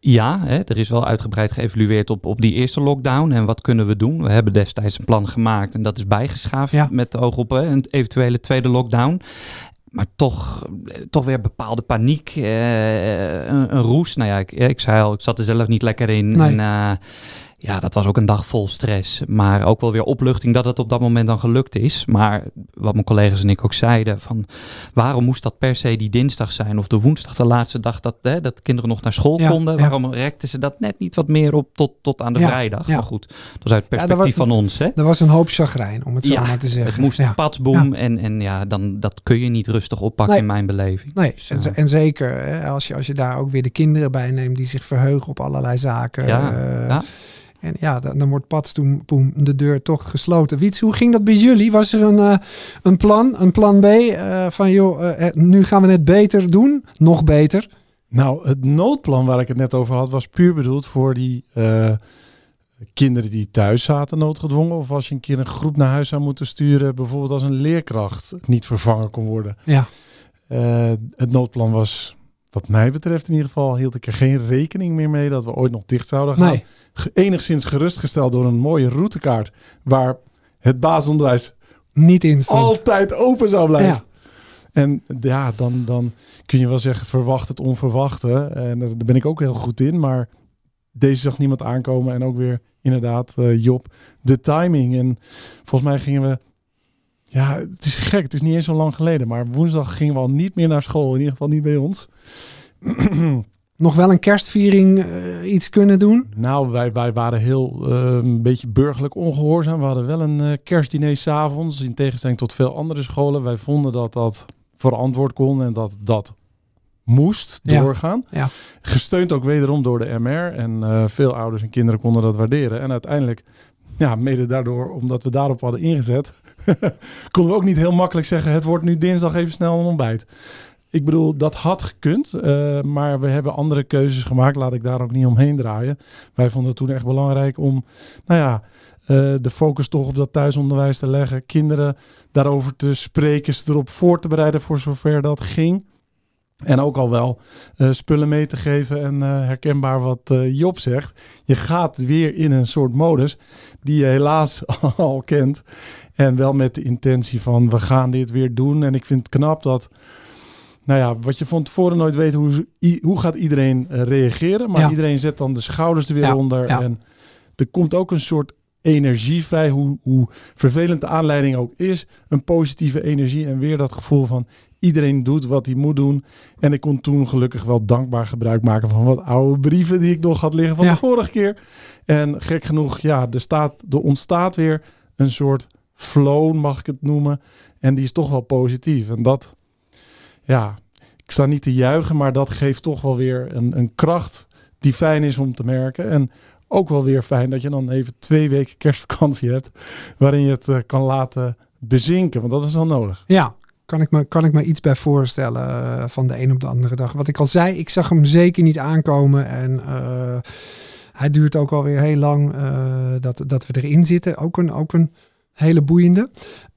Ja, hè, er is wel uitgebreid geëvalueerd op, op die eerste lockdown. En wat kunnen we doen? We hebben destijds een plan gemaakt en dat is bijgeschaafd Ja. met het oog op hè, een eventuele tweede lockdown. Maar toch, eh, toch weer bepaalde paniek, eh, een, een roes. Nou ja, ik, ik zei al, ik zat er zelf niet lekker in. Nee. En eh, ja, dat was ook een dag vol stress. Maar ook wel weer opluchting dat het op dat moment dan gelukt is. Maar wat mijn collega's en ik ook zeiden, van waarom moest dat per se die dinsdag zijn? Of de woensdag, de laatste dag dat, hè, dat kinderen nog naar school Ja, konden. ja. Waarom rekten ze dat net niet wat meer op tot, tot aan de Ja, vrijdag? ja. Maar goed, dat is uit het perspectief was- van ons. Hè? Er was een hoop chagrijn, om het zo maar te zeggen. Het moest Ja. patsboom en, en ja, dan, dat kun je niet rustig oppakken Nee. in mijn beleving. Nee, Dus, en, eh, en zeker hè, als, je, als je daar ook weer de kinderen bij neemt die zich verheugen op allerlei zaken. Ja, eh, ja. En ja, dan, wordt padstoem poem, de deur toch gesloten. Wiets, hoe ging dat bij jullie? Was er een, eh, een plan, een plan B eh, van joh, eh, nu gaan we het beter doen, nog beter? Nou, het noodplan waar ik het net over had, was puur bedoeld voor die kinderen die thuis zaten noodgedwongen. Of als je een keer een groep naar huis zou moeten sturen, bijvoorbeeld als een leerkracht niet vervangen kon worden. Ja. Het noodplan was, wat mij betreft in ieder geval, hield ik er geen rekening meer mee dat we ooit nog dicht zouden gaan. Nee, Enigszins gerustgesteld door een mooie routekaart waar het basisonderwijs niet in stond. altijd open zou blijven. Ja. En ja, dan, dan kun je wel zeggen, verwacht het onverwachte. En daar ben ik ook heel goed in. Maar deze zag niemand aankomen. En ook weer inderdaad, uh, Job, de timing. En volgens mij gingen we... Ja, het is gek. Het is niet eens zo lang geleden. Maar woensdag gingen we al niet meer naar school. In ieder geval niet bij ons. Nog wel een kerstviering uh, iets kunnen doen? Nou, wij, wij waren heel uh, een beetje burgerlijk ongehoorzaam. We hadden wel een uh, kerstdiner s'avonds. In tegenstelling tot veel andere scholen. Wij vonden dat dat verantwoord kon en dat dat moest doorgaan. Ja. Gesteund ook wederom door de MR. En veel ouders en kinderen konden dat waarderen. En uiteindelijk, ja, mede daardoor, omdat we daarop hadden ingezet, konden we ook niet heel makkelijk zeggen: het wordt nu dinsdag even snel een ontbijt. Ik bedoel, dat had gekund, uh, maar we hebben andere keuzes gemaakt. Laat ik daar ook niet omheen draaien. Wij vonden het toen echt belangrijk om, nou ja, uh, de focus toch op dat thuisonderwijs te leggen. Kinderen daarover te spreken, ze erop voor te bereiden voor zover dat ging. En ook al wel uh, spullen mee te geven en uh, herkenbaar wat uh, Job zegt. Je gaat weer in een soort modus die je helaas al kent. En wel met de intentie van we gaan dit weer doen. En ik vind het knap dat, nou ja, wat je van tevoren nooit weet, hoe, hoe gaat iedereen reageren. Maar ja. iedereen zet dan de schouders er weer ja, onder. Ja. En er komt ook een soort energie vrij, hoe, hoe vervelend de aanleiding ook is. Een positieve energie en weer dat gevoel van iedereen doet wat hij moet doen. En ik kon toen gelukkig wel dankbaar gebruik maken van wat oude brieven die ik nog had liggen van ja. de vorige keer. En gek genoeg, ja, er, staat, er ontstaat weer een soort flow, mag ik het noemen. En die is toch wel positief. En dat, ja, ik sta niet te juichen, maar dat geeft toch wel weer een, een kracht die fijn is om te merken. En ook wel weer fijn dat je dan even twee weken kerstvakantie hebt. Waarin je het uh, kan laten bezinken. Want dat is al nodig. Ja, kan ik me, kan ik me iets bij voorstellen uh, van de een op de andere dag. Wat ik al zei, ik zag hem zeker niet aankomen. En uh, hij duurt ook alweer heel lang dat, dat we erin zitten. Ook een, ook een hele boeiende.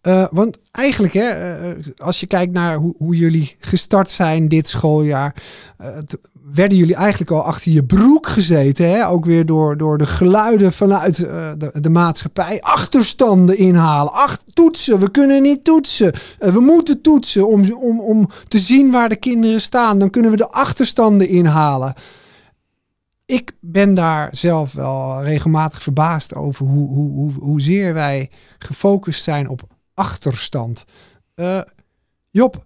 Uh, want eigenlijk, hè, uh, als je kijkt naar hoe, hoe, jullie gestart zijn dit schooljaar, uh, werden jullie eigenlijk al achter je broek gezeten. Hè? Ook weer door, door de geluiden vanuit de, de, maatschappij. Achterstanden inhalen. Acht, toetsen, we kunnen niet toetsen. we moeten toetsen om, om, om te zien waar de kinderen staan. Dan kunnen we de achterstanden inhalen ik ben daar zelf wel regelmatig verbaasd over hoe, hoe, hoe, hoezeer wij gefocust zijn op achterstand. Uh, Job,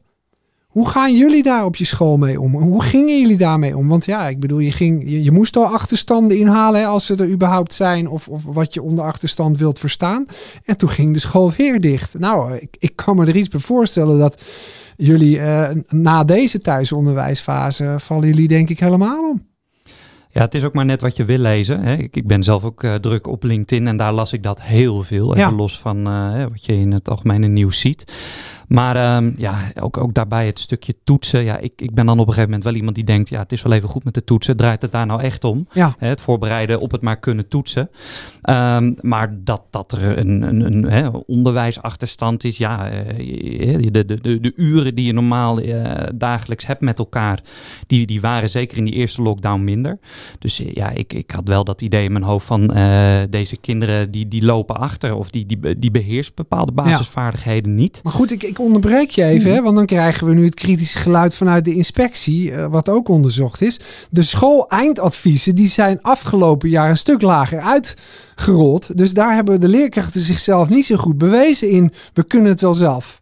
hoe gaan jullie daar op je school mee om? Hoe gingen jullie daarmee om? Want ja, ik bedoel, je, ging, je, moest al achterstanden inhalen als ze er überhaupt zijn of, of wat je onder achterstand wilt verstaan. En toen ging de school weer dicht. Nou, ik, ik kan me er iets bij voorstellen dat jullie uh, na deze thuisonderwijsfase vallen jullie denk ik helemaal om. Ja, het is ook maar net wat je wil lezen. Hè. Ik, ik ben zelf ook uh, druk op LinkedIn en daar las ik dat heel veel. Even ja. los van uh, wat je in het algemene nieuws ziet. Maar um, ja, ook, ook daarbij het stukje toetsen. Ja, ik, ik ben dan op een gegeven moment wel iemand die denkt, ja, het is wel even goed met de toetsen. Draait het daar nou echt om? Ja. Hè, het voorbereiden op het maar kunnen toetsen. Um, maar dat, dat er een, een, een hè, onderwijsachterstand is, ja, uh, de, de, de, de, uren die je normaal uh, dagelijks hebt met elkaar, die, die waren zeker in die eerste lockdown minder. Dus ja, ik, ik had wel dat idee in mijn hoofd van uh, deze kinderen die, die lopen achter of die, die, die beheersen bepaalde basisvaardigheden ja. niet. Maar goed, ik, ik onderbreek je even, hè, want dan krijgen we nu het kritische geluid vanuit de inspectie, uh, wat ook onderzocht is. De school-eindadviezen die zijn afgelopen jaar een stuk lager uitgerold. Dus daar hebben de leerkrachten zichzelf niet zo goed bewezen in. We kunnen het wel zelf.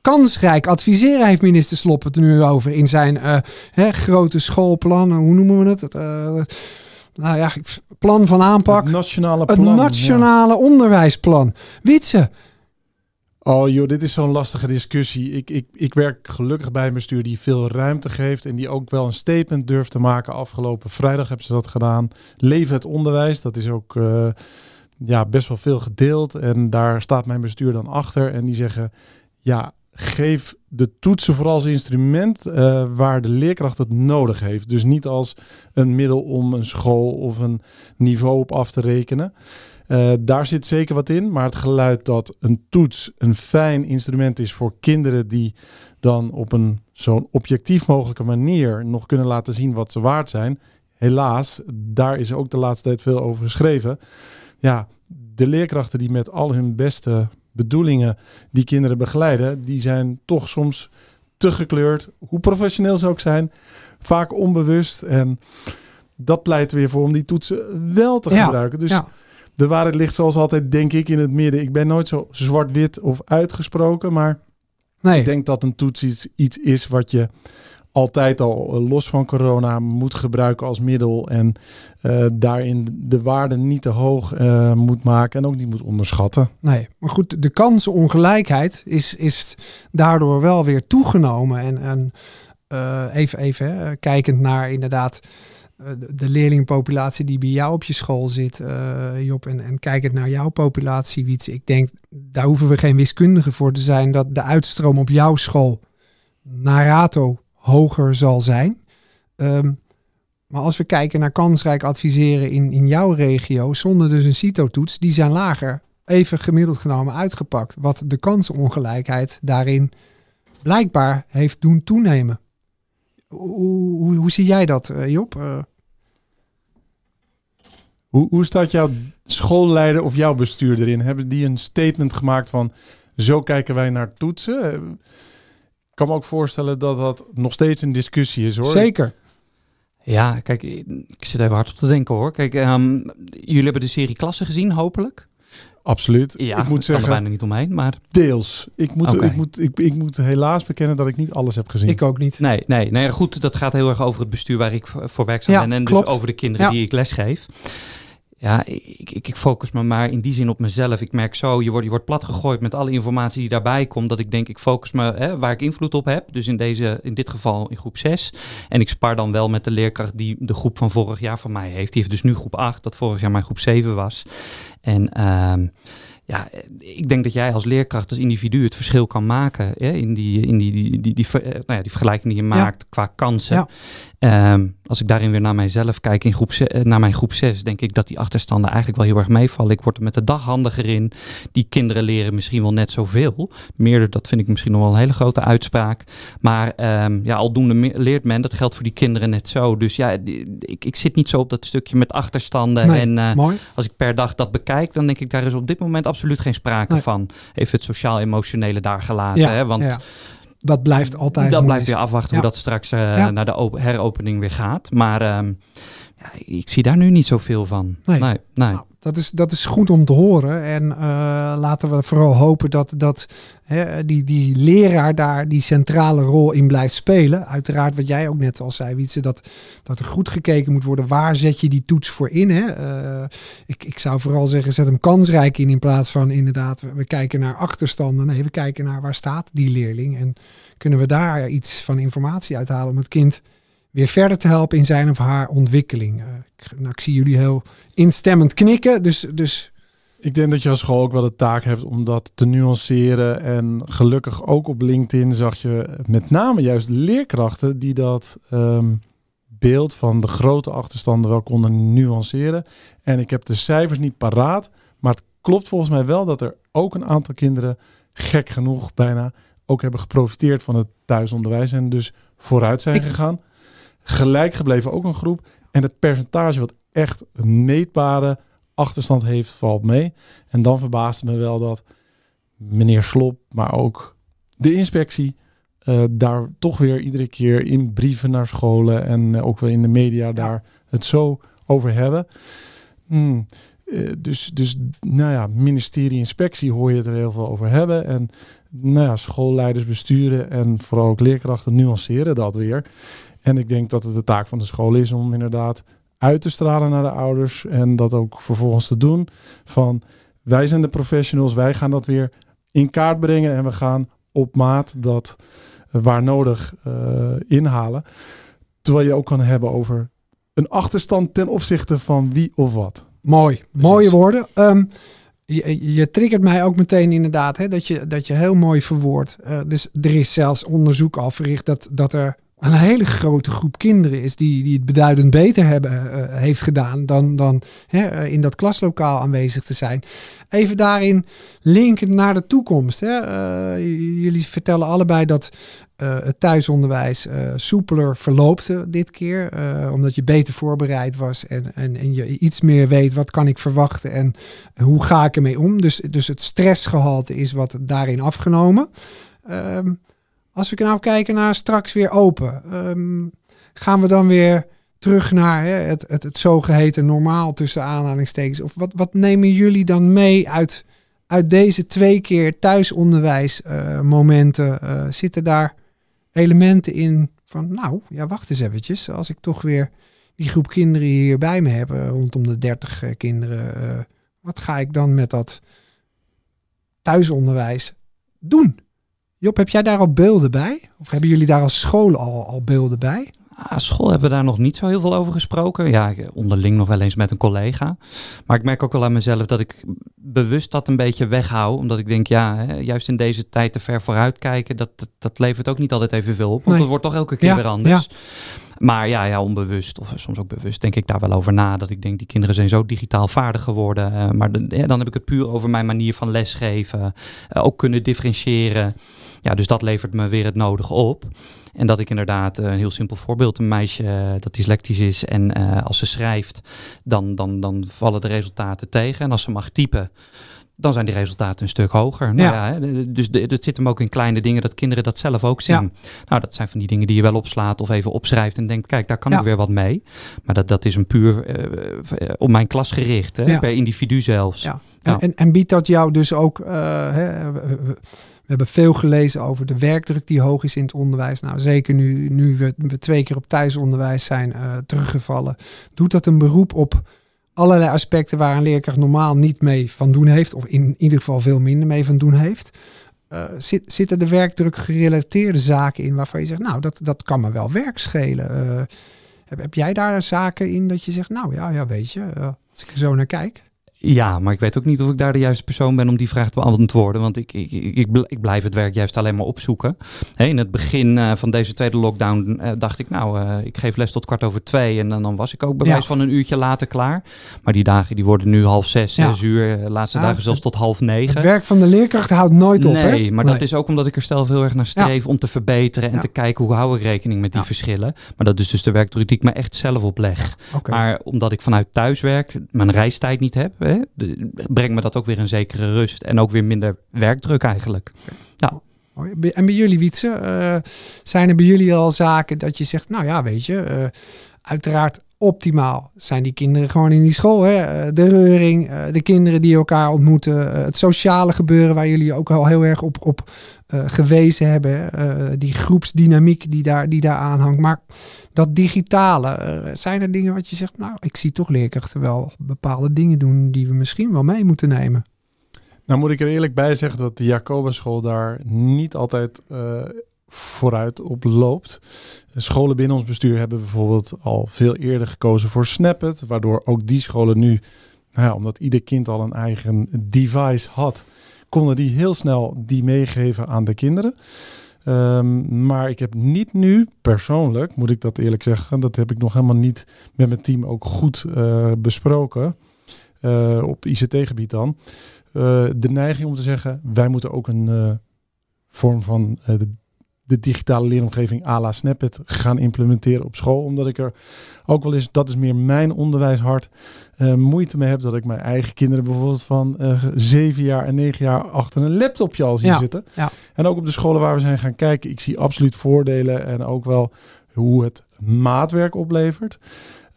Kansrijk adviseren heeft minister Slop het nu over in zijn uh, hè, grote schoolplan. Hoe noemen we het? het uh, nou ja, plan van aanpak. Het nationale plan. Het nationale ja. onderwijsplan. Witse, Oh joh, dit is zo'n lastige discussie. Ik, ik, ik werk gelukkig bij een bestuur die veel ruimte geeft en die ook wel een statement durft te maken. Afgelopen vrijdag hebben ze dat gedaan. Leven het onderwijs, dat is ook uh, ja, best wel veel gedeeld. En daar staat mijn bestuur dan achter. En die zeggen, ja, geef de toetsen vooral als instrument uh, waar de leerkracht het nodig heeft. Dus niet als een middel om een school of een niveau op af te rekenen. Uh, daar zit zeker wat in, maar het geluid dat een toets een fijn instrument is voor kinderen die dan op een zo'n objectief mogelijke manier nog kunnen laten zien wat ze waard zijn. Helaas, daar is ook de laatste tijd veel over geschreven. Ja, de leerkrachten die met al hun beste bedoelingen die kinderen begeleiden, die zijn toch soms te gekleurd. Hoe professioneel ze ook zijn. Vaak onbewust. En dat pleit weer voor om die toetsen wel te Ja, gebruiken. Dus ja. De waarheid ligt zoals altijd, denk ik, in het midden. Ik ben nooit zo zwart-wit of uitgesproken. Maar Nee, ik denk dat een toets iets, iets is wat je altijd al eh, los van corona moet gebruiken als middel. En eh, daarin de waarde niet te hoog eh, moet maken en ook niet moet onderschatten. nee. Maar goed, de kansenongelijkheid is, is daardoor wel weer toegenomen. En, en even, even hè, kijkend naar inderdaad de- de leerlingenpopulatie die bij jou op je school zit, eh, Job. En, en kijkend naar jouw populatie, Wiets. Ik denk, daar hoeven we geen wiskundige voor te zijn. Dat de uitstroom op jouw school naar rato hoger zal zijn. Ehm, maar als we kijken naar kansrijk adviseren in, in jouw regio, zonder dus een CITO-toets, die zijn lager, even gemiddeld genomen uitgepakt. Wat de kansenongelijkheid daarin blijkbaar heeft doen toenemen. Hoe, hoe, hoe zie jij dat, eh, Job? Eh, Hoe, hoe staat jouw schoolleider of jouw bestuur erin? Hebben die een statement gemaakt van zo kijken wij naar toetsen? Eh, Ik kan me ook voorstellen dat dat nog steeds een discussie is hoor. zeker. Ja, kijk, ik zit even hard op te denken hoor. Kijk, ehm, jullie hebben de serie klassen gezien, hopelijk. Absoluut. Ja, ik moet kan er zeggen, bijna niet omheen, maar deels. Ik moet, ik, moet, ik, ik moet helaas bekennen dat ik niet alles heb gezien. Ik ook niet. nee, nee, nee, goed, dat gaat heel erg over het bestuur waar ik voor voor werkzaam Ja, ben en klopt. dus over de kinderen Ja. die ik lesgeef. Ja, ik, ik, ik focus me maar in die zin op mezelf. Ik merk zo, je wordt, je wordt platgegooid met alle informatie die daarbij komt. Dat ik denk, ik focus me hè, waar ik invloed op heb. Dus in, deze, in dit geval in groep 6. En ik spar dan wel met de leerkracht die de groep van vorig jaar van mij heeft. Die heeft dus nu groep 8, dat vorig jaar mijn groep 7 was. En ehm, ja, ik denk dat jij als leerkracht, als individu het verschil kan maken. Hè, in die, in die, die, die, die, eh, nou ja, die vergelijking die je maakt qua kansen. Ja. Ehm, als ik daarin weer naar mijzelf kijk, in groep eh, naar mijn groep 6, denk ik dat die achterstanden eigenlijk wel heel erg meevallen. Ik word er met de dag handiger in. Die kinderen leren misschien wel net zoveel. Meer, dat vind ik misschien nog wel een hele grote uitspraak. Maar ehm, ja, aldoende leert men. Dat geldt voor die kinderen net zo. Dus ja, ik, ik zit niet zo op dat stukje met achterstanden. Nee, en eh, als ik per dag dat bekijk, dan denk ik daar is op dit moment absoluut geen sprake Nee. van. Even het sociaal-emotionele daar gelaten. Ja, hè? Want ja. Dat blijft altijd. dat blijft weer afwachten Ja. hoe dat straks eh, Ja. naar de op- heropening weer gaat. Maar ehm, ja, ik zie daar nu niet zoveel van. Nee. Nee, nee. Nou, dat, is, dat is goed om te horen. En eh, laten we vooral hopen dat, dat hè, die, die leraar daar die centrale rol in blijft spelen. Uiteraard, wat jij ook net al zei, Wietse, dat, dat er goed gekeken moet worden. Waar zet je die toets voor in? Hè? Eh, ik, ik zou vooral zeggen, zet hem kansrijk in in plaats van inderdaad, we, we kijken naar achterstanden. Nee, we kijken naar waar staat die leerling. En kunnen we daar iets van informatie uithalen om het kind weer verder te helpen in zijn of haar ontwikkeling. Eh, ik, nou, ik zie jullie heel instemmend knikken, dus, dus Ik denk dat je als school ook wel de taak hebt om dat te nuanceren. En gelukkig ook op LinkedIn zag je met name juist leerkrachten die dat ehm, beeld van de grote achterstanden wel konden nuanceren. En ik heb de cijfers niet paraat, maar het klopt volgens mij wel dat er ook een aantal kinderen, gek genoeg bijna, ook hebben geprofiteerd van het thuisonderwijs en dus vooruit zijn Ik- gegaan. Gelijk gebleven ook een groep. En het percentage wat echt een meetbare achterstand heeft, valt mee. En dan verbaasde me wel dat meneer Slop, maar ook de inspectie, eh, daar toch weer iedere keer in brieven naar scholen en eh, ook wel in de media daar het zo over hebben. Hmm, eh, dus, dus, nou ja, ministerie inspectie hoor je het er heel veel over hebben. En nou ja, schoolleiders besturen en vooral ook leerkrachten nuanceren dat weer. En ik denk dat het de taak van de school is om inderdaad uit te stralen naar de ouders en dat ook vervolgens te doen van wij zijn de professionals, wij gaan dat weer in kaart brengen en we gaan op maat dat eh, waar nodig eh, inhalen. Terwijl je ook kan hebben over een achterstand ten opzichte van wie of wat. mooi. Mooie woorden. Ehm, je, je triggert mij ook meteen inderdaad, hè, dat, je, dat je heel mooi verwoordt. Eh, dus er is zelfs onderzoek al verricht dat, dat er een hele grote groep kinderen is die, die het beduidend beter hebben, eh, heeft gedaan dan, dan hè, eh, in dat klaslokaal aanwezig te zijn. Even daarin linkend naar de toekomst. Hè. Eh, jullie vertellen allebei dat het thuisonderwijs soepeler verloopt eh, dit keer. omdat je beter voorbereid was en, en, en je iets meer weet wat kan ik verwachten en hoe ga ik ermee om. Dus, dus het stressgehalte is wat daarin afgenomen. Als we nou kijken naar straks weer open, ehm, gaan we dan weer terug naar hè, het, het, het zogeheten normaal tussen aanhalingstekens? Of wat, wat nemen jullie dan mee uit, uit deze twee keer thuisonderwijs momenten? zitten daar elementen in van, nou ja, wacht eens eventjes. Als ik toch weer die groep kinderen hier bij me heb, rondom de 30 kinderen, wat ga ik dan met dat thuisonderwijs doen? Job, heb jij daar al beelden bij? Of hebben jullie daar als school al, al beelden bij? Ah, school hebben we daar nog niet zo heel veel over gesproken. Ja, onderling nog wel eens met een collega. Maar ik merk ook wel aan mezelf dat ik bewust dat een beetje weghoud. Omdat ik denk, ja, hè, juist in deze tijd te ver vooruit kijken, dat, dat, levert ook niet altijd evenveel op. Want het wordt toch elke keer weer anders. Ja. Maar ja, ja, onbewust, of soms ook bewust, denk ik daar wel over na. Dat ik denk, die kinderen zijn zo digitaal vaardig geworden. Uh, maar dan heb ik het puur over mijn manier van lesgeven. Uh, ook kunnen differentiëren. Ja, dus dat levert me weer het nodige op. En dat ik inderdaad, eh, een heel simpel voorbeeld, een meisje dat dyslectisch is en als ze schrijft, dan, dan, dan vallen de resultaten tegen. En als ze mag typen, dan zijn die resultaten een stuk hoger. Nou ja. ja dus het zit hem ook in kleine dingen dat kinderen dat zelf ook zien. Nou, dat zijn van die dingen die je wel opslaat of even opschrijft en denkt, kijk, daar kan ik weer wat mee. Maar dat, dat is een puur uh, op mijn klas gericht, hè, per individu zelfs. Ja. En, en, en, biedt dat jou dus ook, uh, hè, we, hebben veel gelezen over de werkdruk die hoog is in het onderwijs. Nou, zeker nu, nu we, we twee keer op thuisonderwijs zijn uh, teruggevallen, doet dat een beroep op allerlei aspecten waar een leerkracht normaal niet mee van doen heeft, of in ieder geval veel minder mee van doen heeft. Uh, zit, zitten de werkdruk gerelateerde zaken in waarvan je zegt, nou, dat, dat kan me wel werk schelen. Uh, heb, heb, jij daar zaken in dat je zegt, nou ja, ja weet je, als ik er zo naar kijk. Ja, maar ik weet ook niet of ik daar de juiste persoon ben om die vraag te beantwoorden. Want ik, ik, ik, ik blijf het werk juist alleen maar opzoeken. in het begin uh, van deze tweede lockdown uh, dacht ik, nou, uh, ik geef les tot kwart over twee. En dan, dan was ik ook bij wijze van een uurtje later klaar. Maar die dagen die worden nu half zes, ja. zes uur. laatste dagen zelfs tot half negen. Het werk van de leerkracht houdt nooit op, Nee, maar dat is ook omdat ik er zelf heel erg naar streef om te verbeteren. En te kijken hoe hou ik rekening met die verschillen. Maar dat is dus de werkdruk die ik me echt zelf opleg. Okay. Maar omdat ik vanuit thuis werk, mijn reistijd niet heb... Hè, brengt me dat ook weer een zekere rust en ook weer minder werkdruk eigenlijk. Ja. En bij jullie, Wietse, uh, zijn er bij jullie al zaken dat je zegt, nou ja, weet je, uh, uiteraard optimaal zijn die kinderen gewoon in die school. Hè? Eh, de reuring, de kinderen die elkaar ontmoeten, het sociale gebeuren waar jullie ook al heel erg op, op gewezen hebben. die groepsdynamiek die daar, die daar aanhangt. Maar dat digitale, zijn er dingen wat je zegt, nou, ik zie toch leerkrachten wel bepaalde dingen doen die we misschien wel mee moeten nemen? Nou moet ik er eerlijk bij zeggen dat de Jacobuschool daar niet altijd vooruit op loopt. Scholen binnen ons bestuur hebben bijvoorbeeld al veel eerder gekozen voor Snapit, waardoor ook die scholen nu, nou ja, omdat ieder kind al een eigen device had, konden die heel snel die meegeven aan de kinderen. Um, maar ik heb niet nu, persoonlijk, moet ik dat eerlijk zeggen, dat heb ik nog helemaal niet met mijn team ook goed uh, besproken. Uh, op ICT-gebied dan. Uh, de neiging om te zeggen, wij moeten ook een vorm van de de digitale leeromgeving à la Snapit gaan implementeren op school. Omdat ik er ook wel eens, dat is meer mijn onderwijshart, uh, moeite mee heb dat ik mijn eigen kinderen bijvoorbeeld van uh, zeven jaar en negen jaar achter een laptopje al zie zitten. Ja. En ook op de scholen waar we zijn gaan kijken, ik zie absoluut voordelen en ook wel hoe het maatwerk oplevert.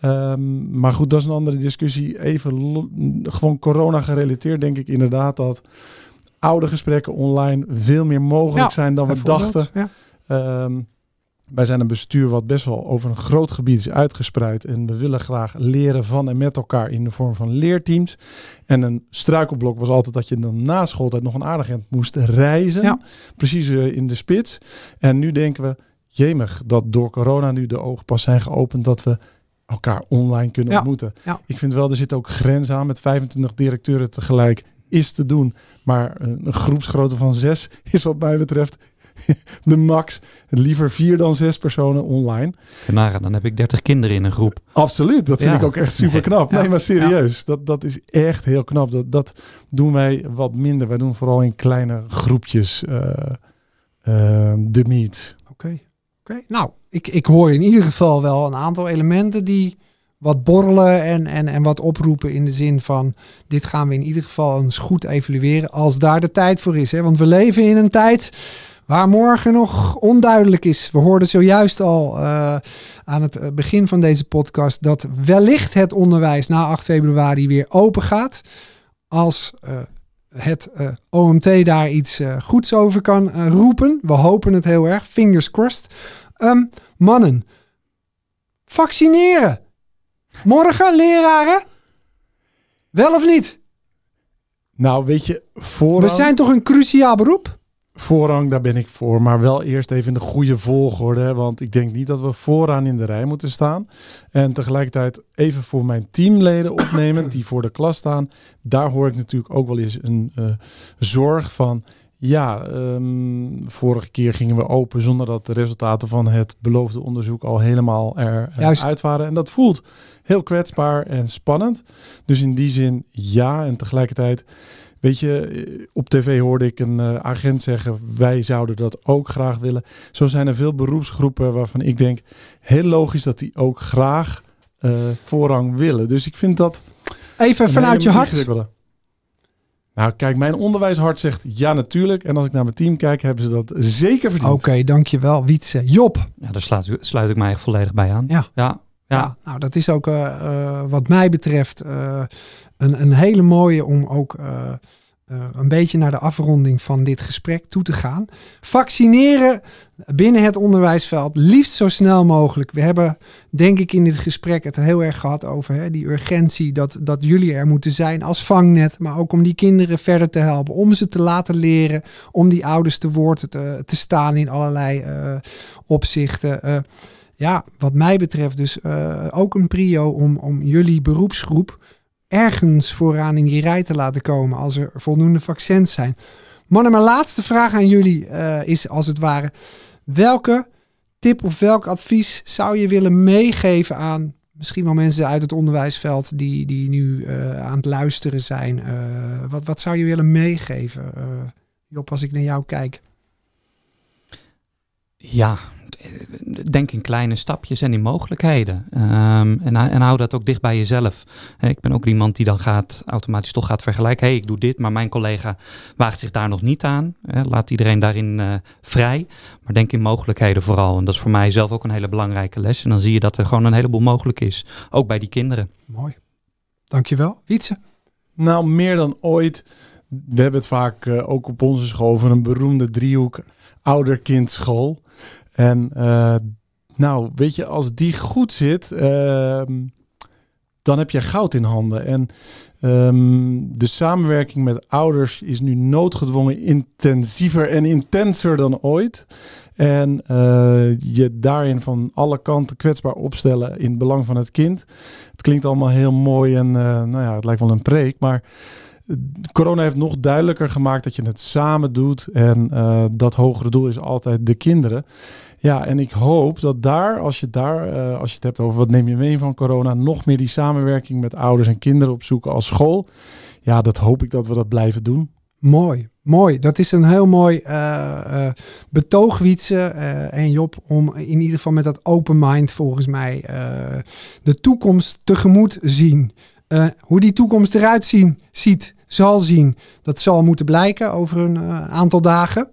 Um, maar goed, dat is een andere discussie. Even gewoon corona gerelateerd denk ik inderdaad dat oude gesprekken online veel meer mogelijk zijn dan we dachten. Ja. Um, wij zijn een bestuur wat best wel over een groot gebied is uitgespreid. En we willen graag leren van en met elkaar in de vorm van leerteams. En een struikelblok was altijd dat je dan na schooltijd nog een aardig moest reizen. Precies uh, in de spits. En nu denken we, jemig, dat door corona nu de ogen pas zijn geopend dat we elkaar online kunnen ontmoeten. Ik vind wel, er zit ook grens aan met 25 directeuren tegelijk is te doen. Maar een groepsgrootte van zes is wat mij betreft de max. Liever vier dan zes personen online. Nagaan, dan heb ik dertig kinderen in een groep. Absoluut, dat vind ik ook echt super knap. Nee, maar serieus, dat, dat is echt heel knap. Dat, dat doen wij wat minder. Wij doen vooral in kleine groepjes uh, uh, de meet. Oké, oké. nou, ik, ik hoor in ieder geval wel een aantal elementen die wat borrelen en, en, en wat oproepen in de zin van dit gaan we in ieder geval eens goed evalueren als daar de tijd voor is. Hè? Want we leven in een tijd Waar morgen nog onduidelijk is. We hoorden zojuist al uh, aan het begin van deze podcast dat wellicht het onderwijs na 8 februari weer open gaat. Als uh, het OMT daar iets goeds over kan roepen. We hopen het heel erg. Fingers crossed. Um, mannen, vaccineren. Morgen, leraren? Wel of niet? Nou, weet je, voorrang... We zijn toch een cruciaal beroep? Voorrang, daar ben ik voor. Maar wel eerst even in de goede volgorde. Want ik denk niet dat we vooraan in de rij moeten staan. En tegelijkertijd even voor mijn teamleden opnemen die voor de klas staan. Daar hoor ik natuurlijk ook wel eens een uh, zorg van... Ja, um, vorige keer gingen we open zonder dat de resultaten van het beloofde onderzoek al helemaal eruit waren. En dat voelt heel kwetsbaar en spannend. Dus in die zin ja. En tegelijkertijd, weet je, op tv hoorde ik een uh, agent zeggen: wij zouden dat ook graag willen. Zo zijn er veel beroepsgroepen waarvan ik denk heel logisch dat die ook graag uh, voorrang willen. Dus ik vind dat. Even vanuit je hart. Nou, kijk, mijn onderwijshart zegt ja, natuurlijk. En als ik naar mijn team kijk, hebben ze dat zeker verdiend. Oké, okay, dankjewel, Wietse. Job. Ja, daar sluit, sluit ik mij volledig bij aan. Ja. Ja, ja. nou, dat is ook uh, uh, wat mij betreft uh, een, een hele mooie om ook een beetje naar de afronding van dit gesprek toe te gaan. Vaccineren binnen het onderwijsveld, liefst zo snel mogelijk. We hebben, denk ik, in dit gesprek het heel erg gehad over hè, die urgentie dat, dat jullie er moeten zijn als vangnet, maar ook om die kinderen verder te helpen, om ze te laten leren, om die ouders te woord te, te staan in allerlei opzichten. Ja, wat mij betreft dus ook een prio om, om jullie beroepsgroep ergens vooraan in die rij te laten komen als er voldoende vaccins zijn. Mannen, mijn laatste vraag aan jullie uh, is als het ware: welke tip of welk advies zou je willen meegeven aan misschien wel mensen uit het onderwijsveld die, die nu uh, aan het luisteren zijn? Wat, wat zou je willen meegeven? Job, als ik naar jou kijk. Ja, denk in kleine stapjes en in mogelijkheden. Um, en, en hou dat ook dicht bij jezelf. ik ben ook iemand die dan gaat automatisch toch gaat vergelijken. hey, ik doe dit, maar mijn collega waagt zich daar nog niet aan. laat iedereen daarin uh, vrij. Maar denk in mogelijkheden vooral. En dat is voor mij zelf ook een hele belangrijke les. En dan zie je dat er gewoon een heleboel mogelijk is. Ook bij die kinderen. Mooi. Dankjewel. Wietse? Nou, meer dan ooit. We hebben het vaak uh, ook op onze school over een beroemde driehoek ouder-kind-school. En uh, nou, weet je, als die goed zit, uh, dan heb je goud in handen. En um, de samenwerking met ouders is nu noodgedwongen intensiever en intenser dan ooit. En uh, je daarin van alle kanten kwetsbaar opstellen in het belang van het kind. Het klinkt allemaal heel mooi en nou ja, het lijkt wel een preek, maar corona heeft nog duidelijker gemaakt dat je het samen doet. En uh, dat hogere doel is altijd de kinderen. Ja, en ik hoop dat daar, als je daar, uh, als je het hebt over wat neem je mee van corona, nog meer die samenwerking met ouders en kinderen opzoeken als school. Ja, dat hoop ik dat we dat blijven doen. Mooi, mooi. Dat is een heel mooi uh, betoog, Wietse en Job, om in ieder geval met dat open mind volgens mij de toekomst tegemoet zien. hoe die toekomst eruit zien, ziet, zal zien, dat zal moeten blijken over een aantal dagen.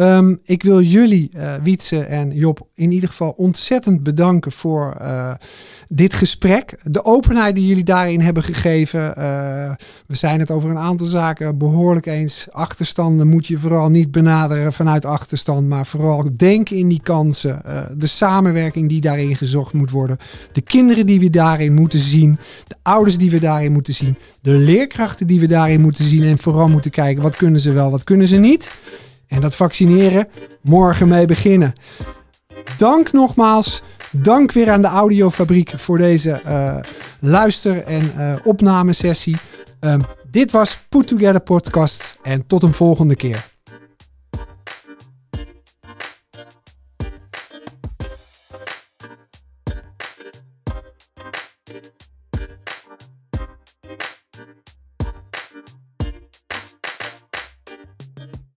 Um, ik wil jullie, uh, Wietse en Job, in ieder geval ontzettend bedanken voor uh, dit gesprek. De openheid die jullie daarin hebben gegeven. Uh, we zijn het over een aantal zaken behoorlijk eens. Achterstanden moet je vooral niet benaderen vanuit achterstand, maar vooral denken in die kansen. de samenwerking die daarin gezocht moet worden. De kinderen die we daarin moeten zien. De ouders die we daarin moeten zien. De leerkrachten die we daarin moeten zien. En vooral moeten kijken wat kunnen ze wel, wat kunnen ze niet. En dat vaccineren morgen mee beginnen. Dank nogmaals. Dank weer aan de Audiofabriek voor deze uh, luister- en uh, opnamesessie. Um, dit was Put Together Podcast en tot een volgende keer.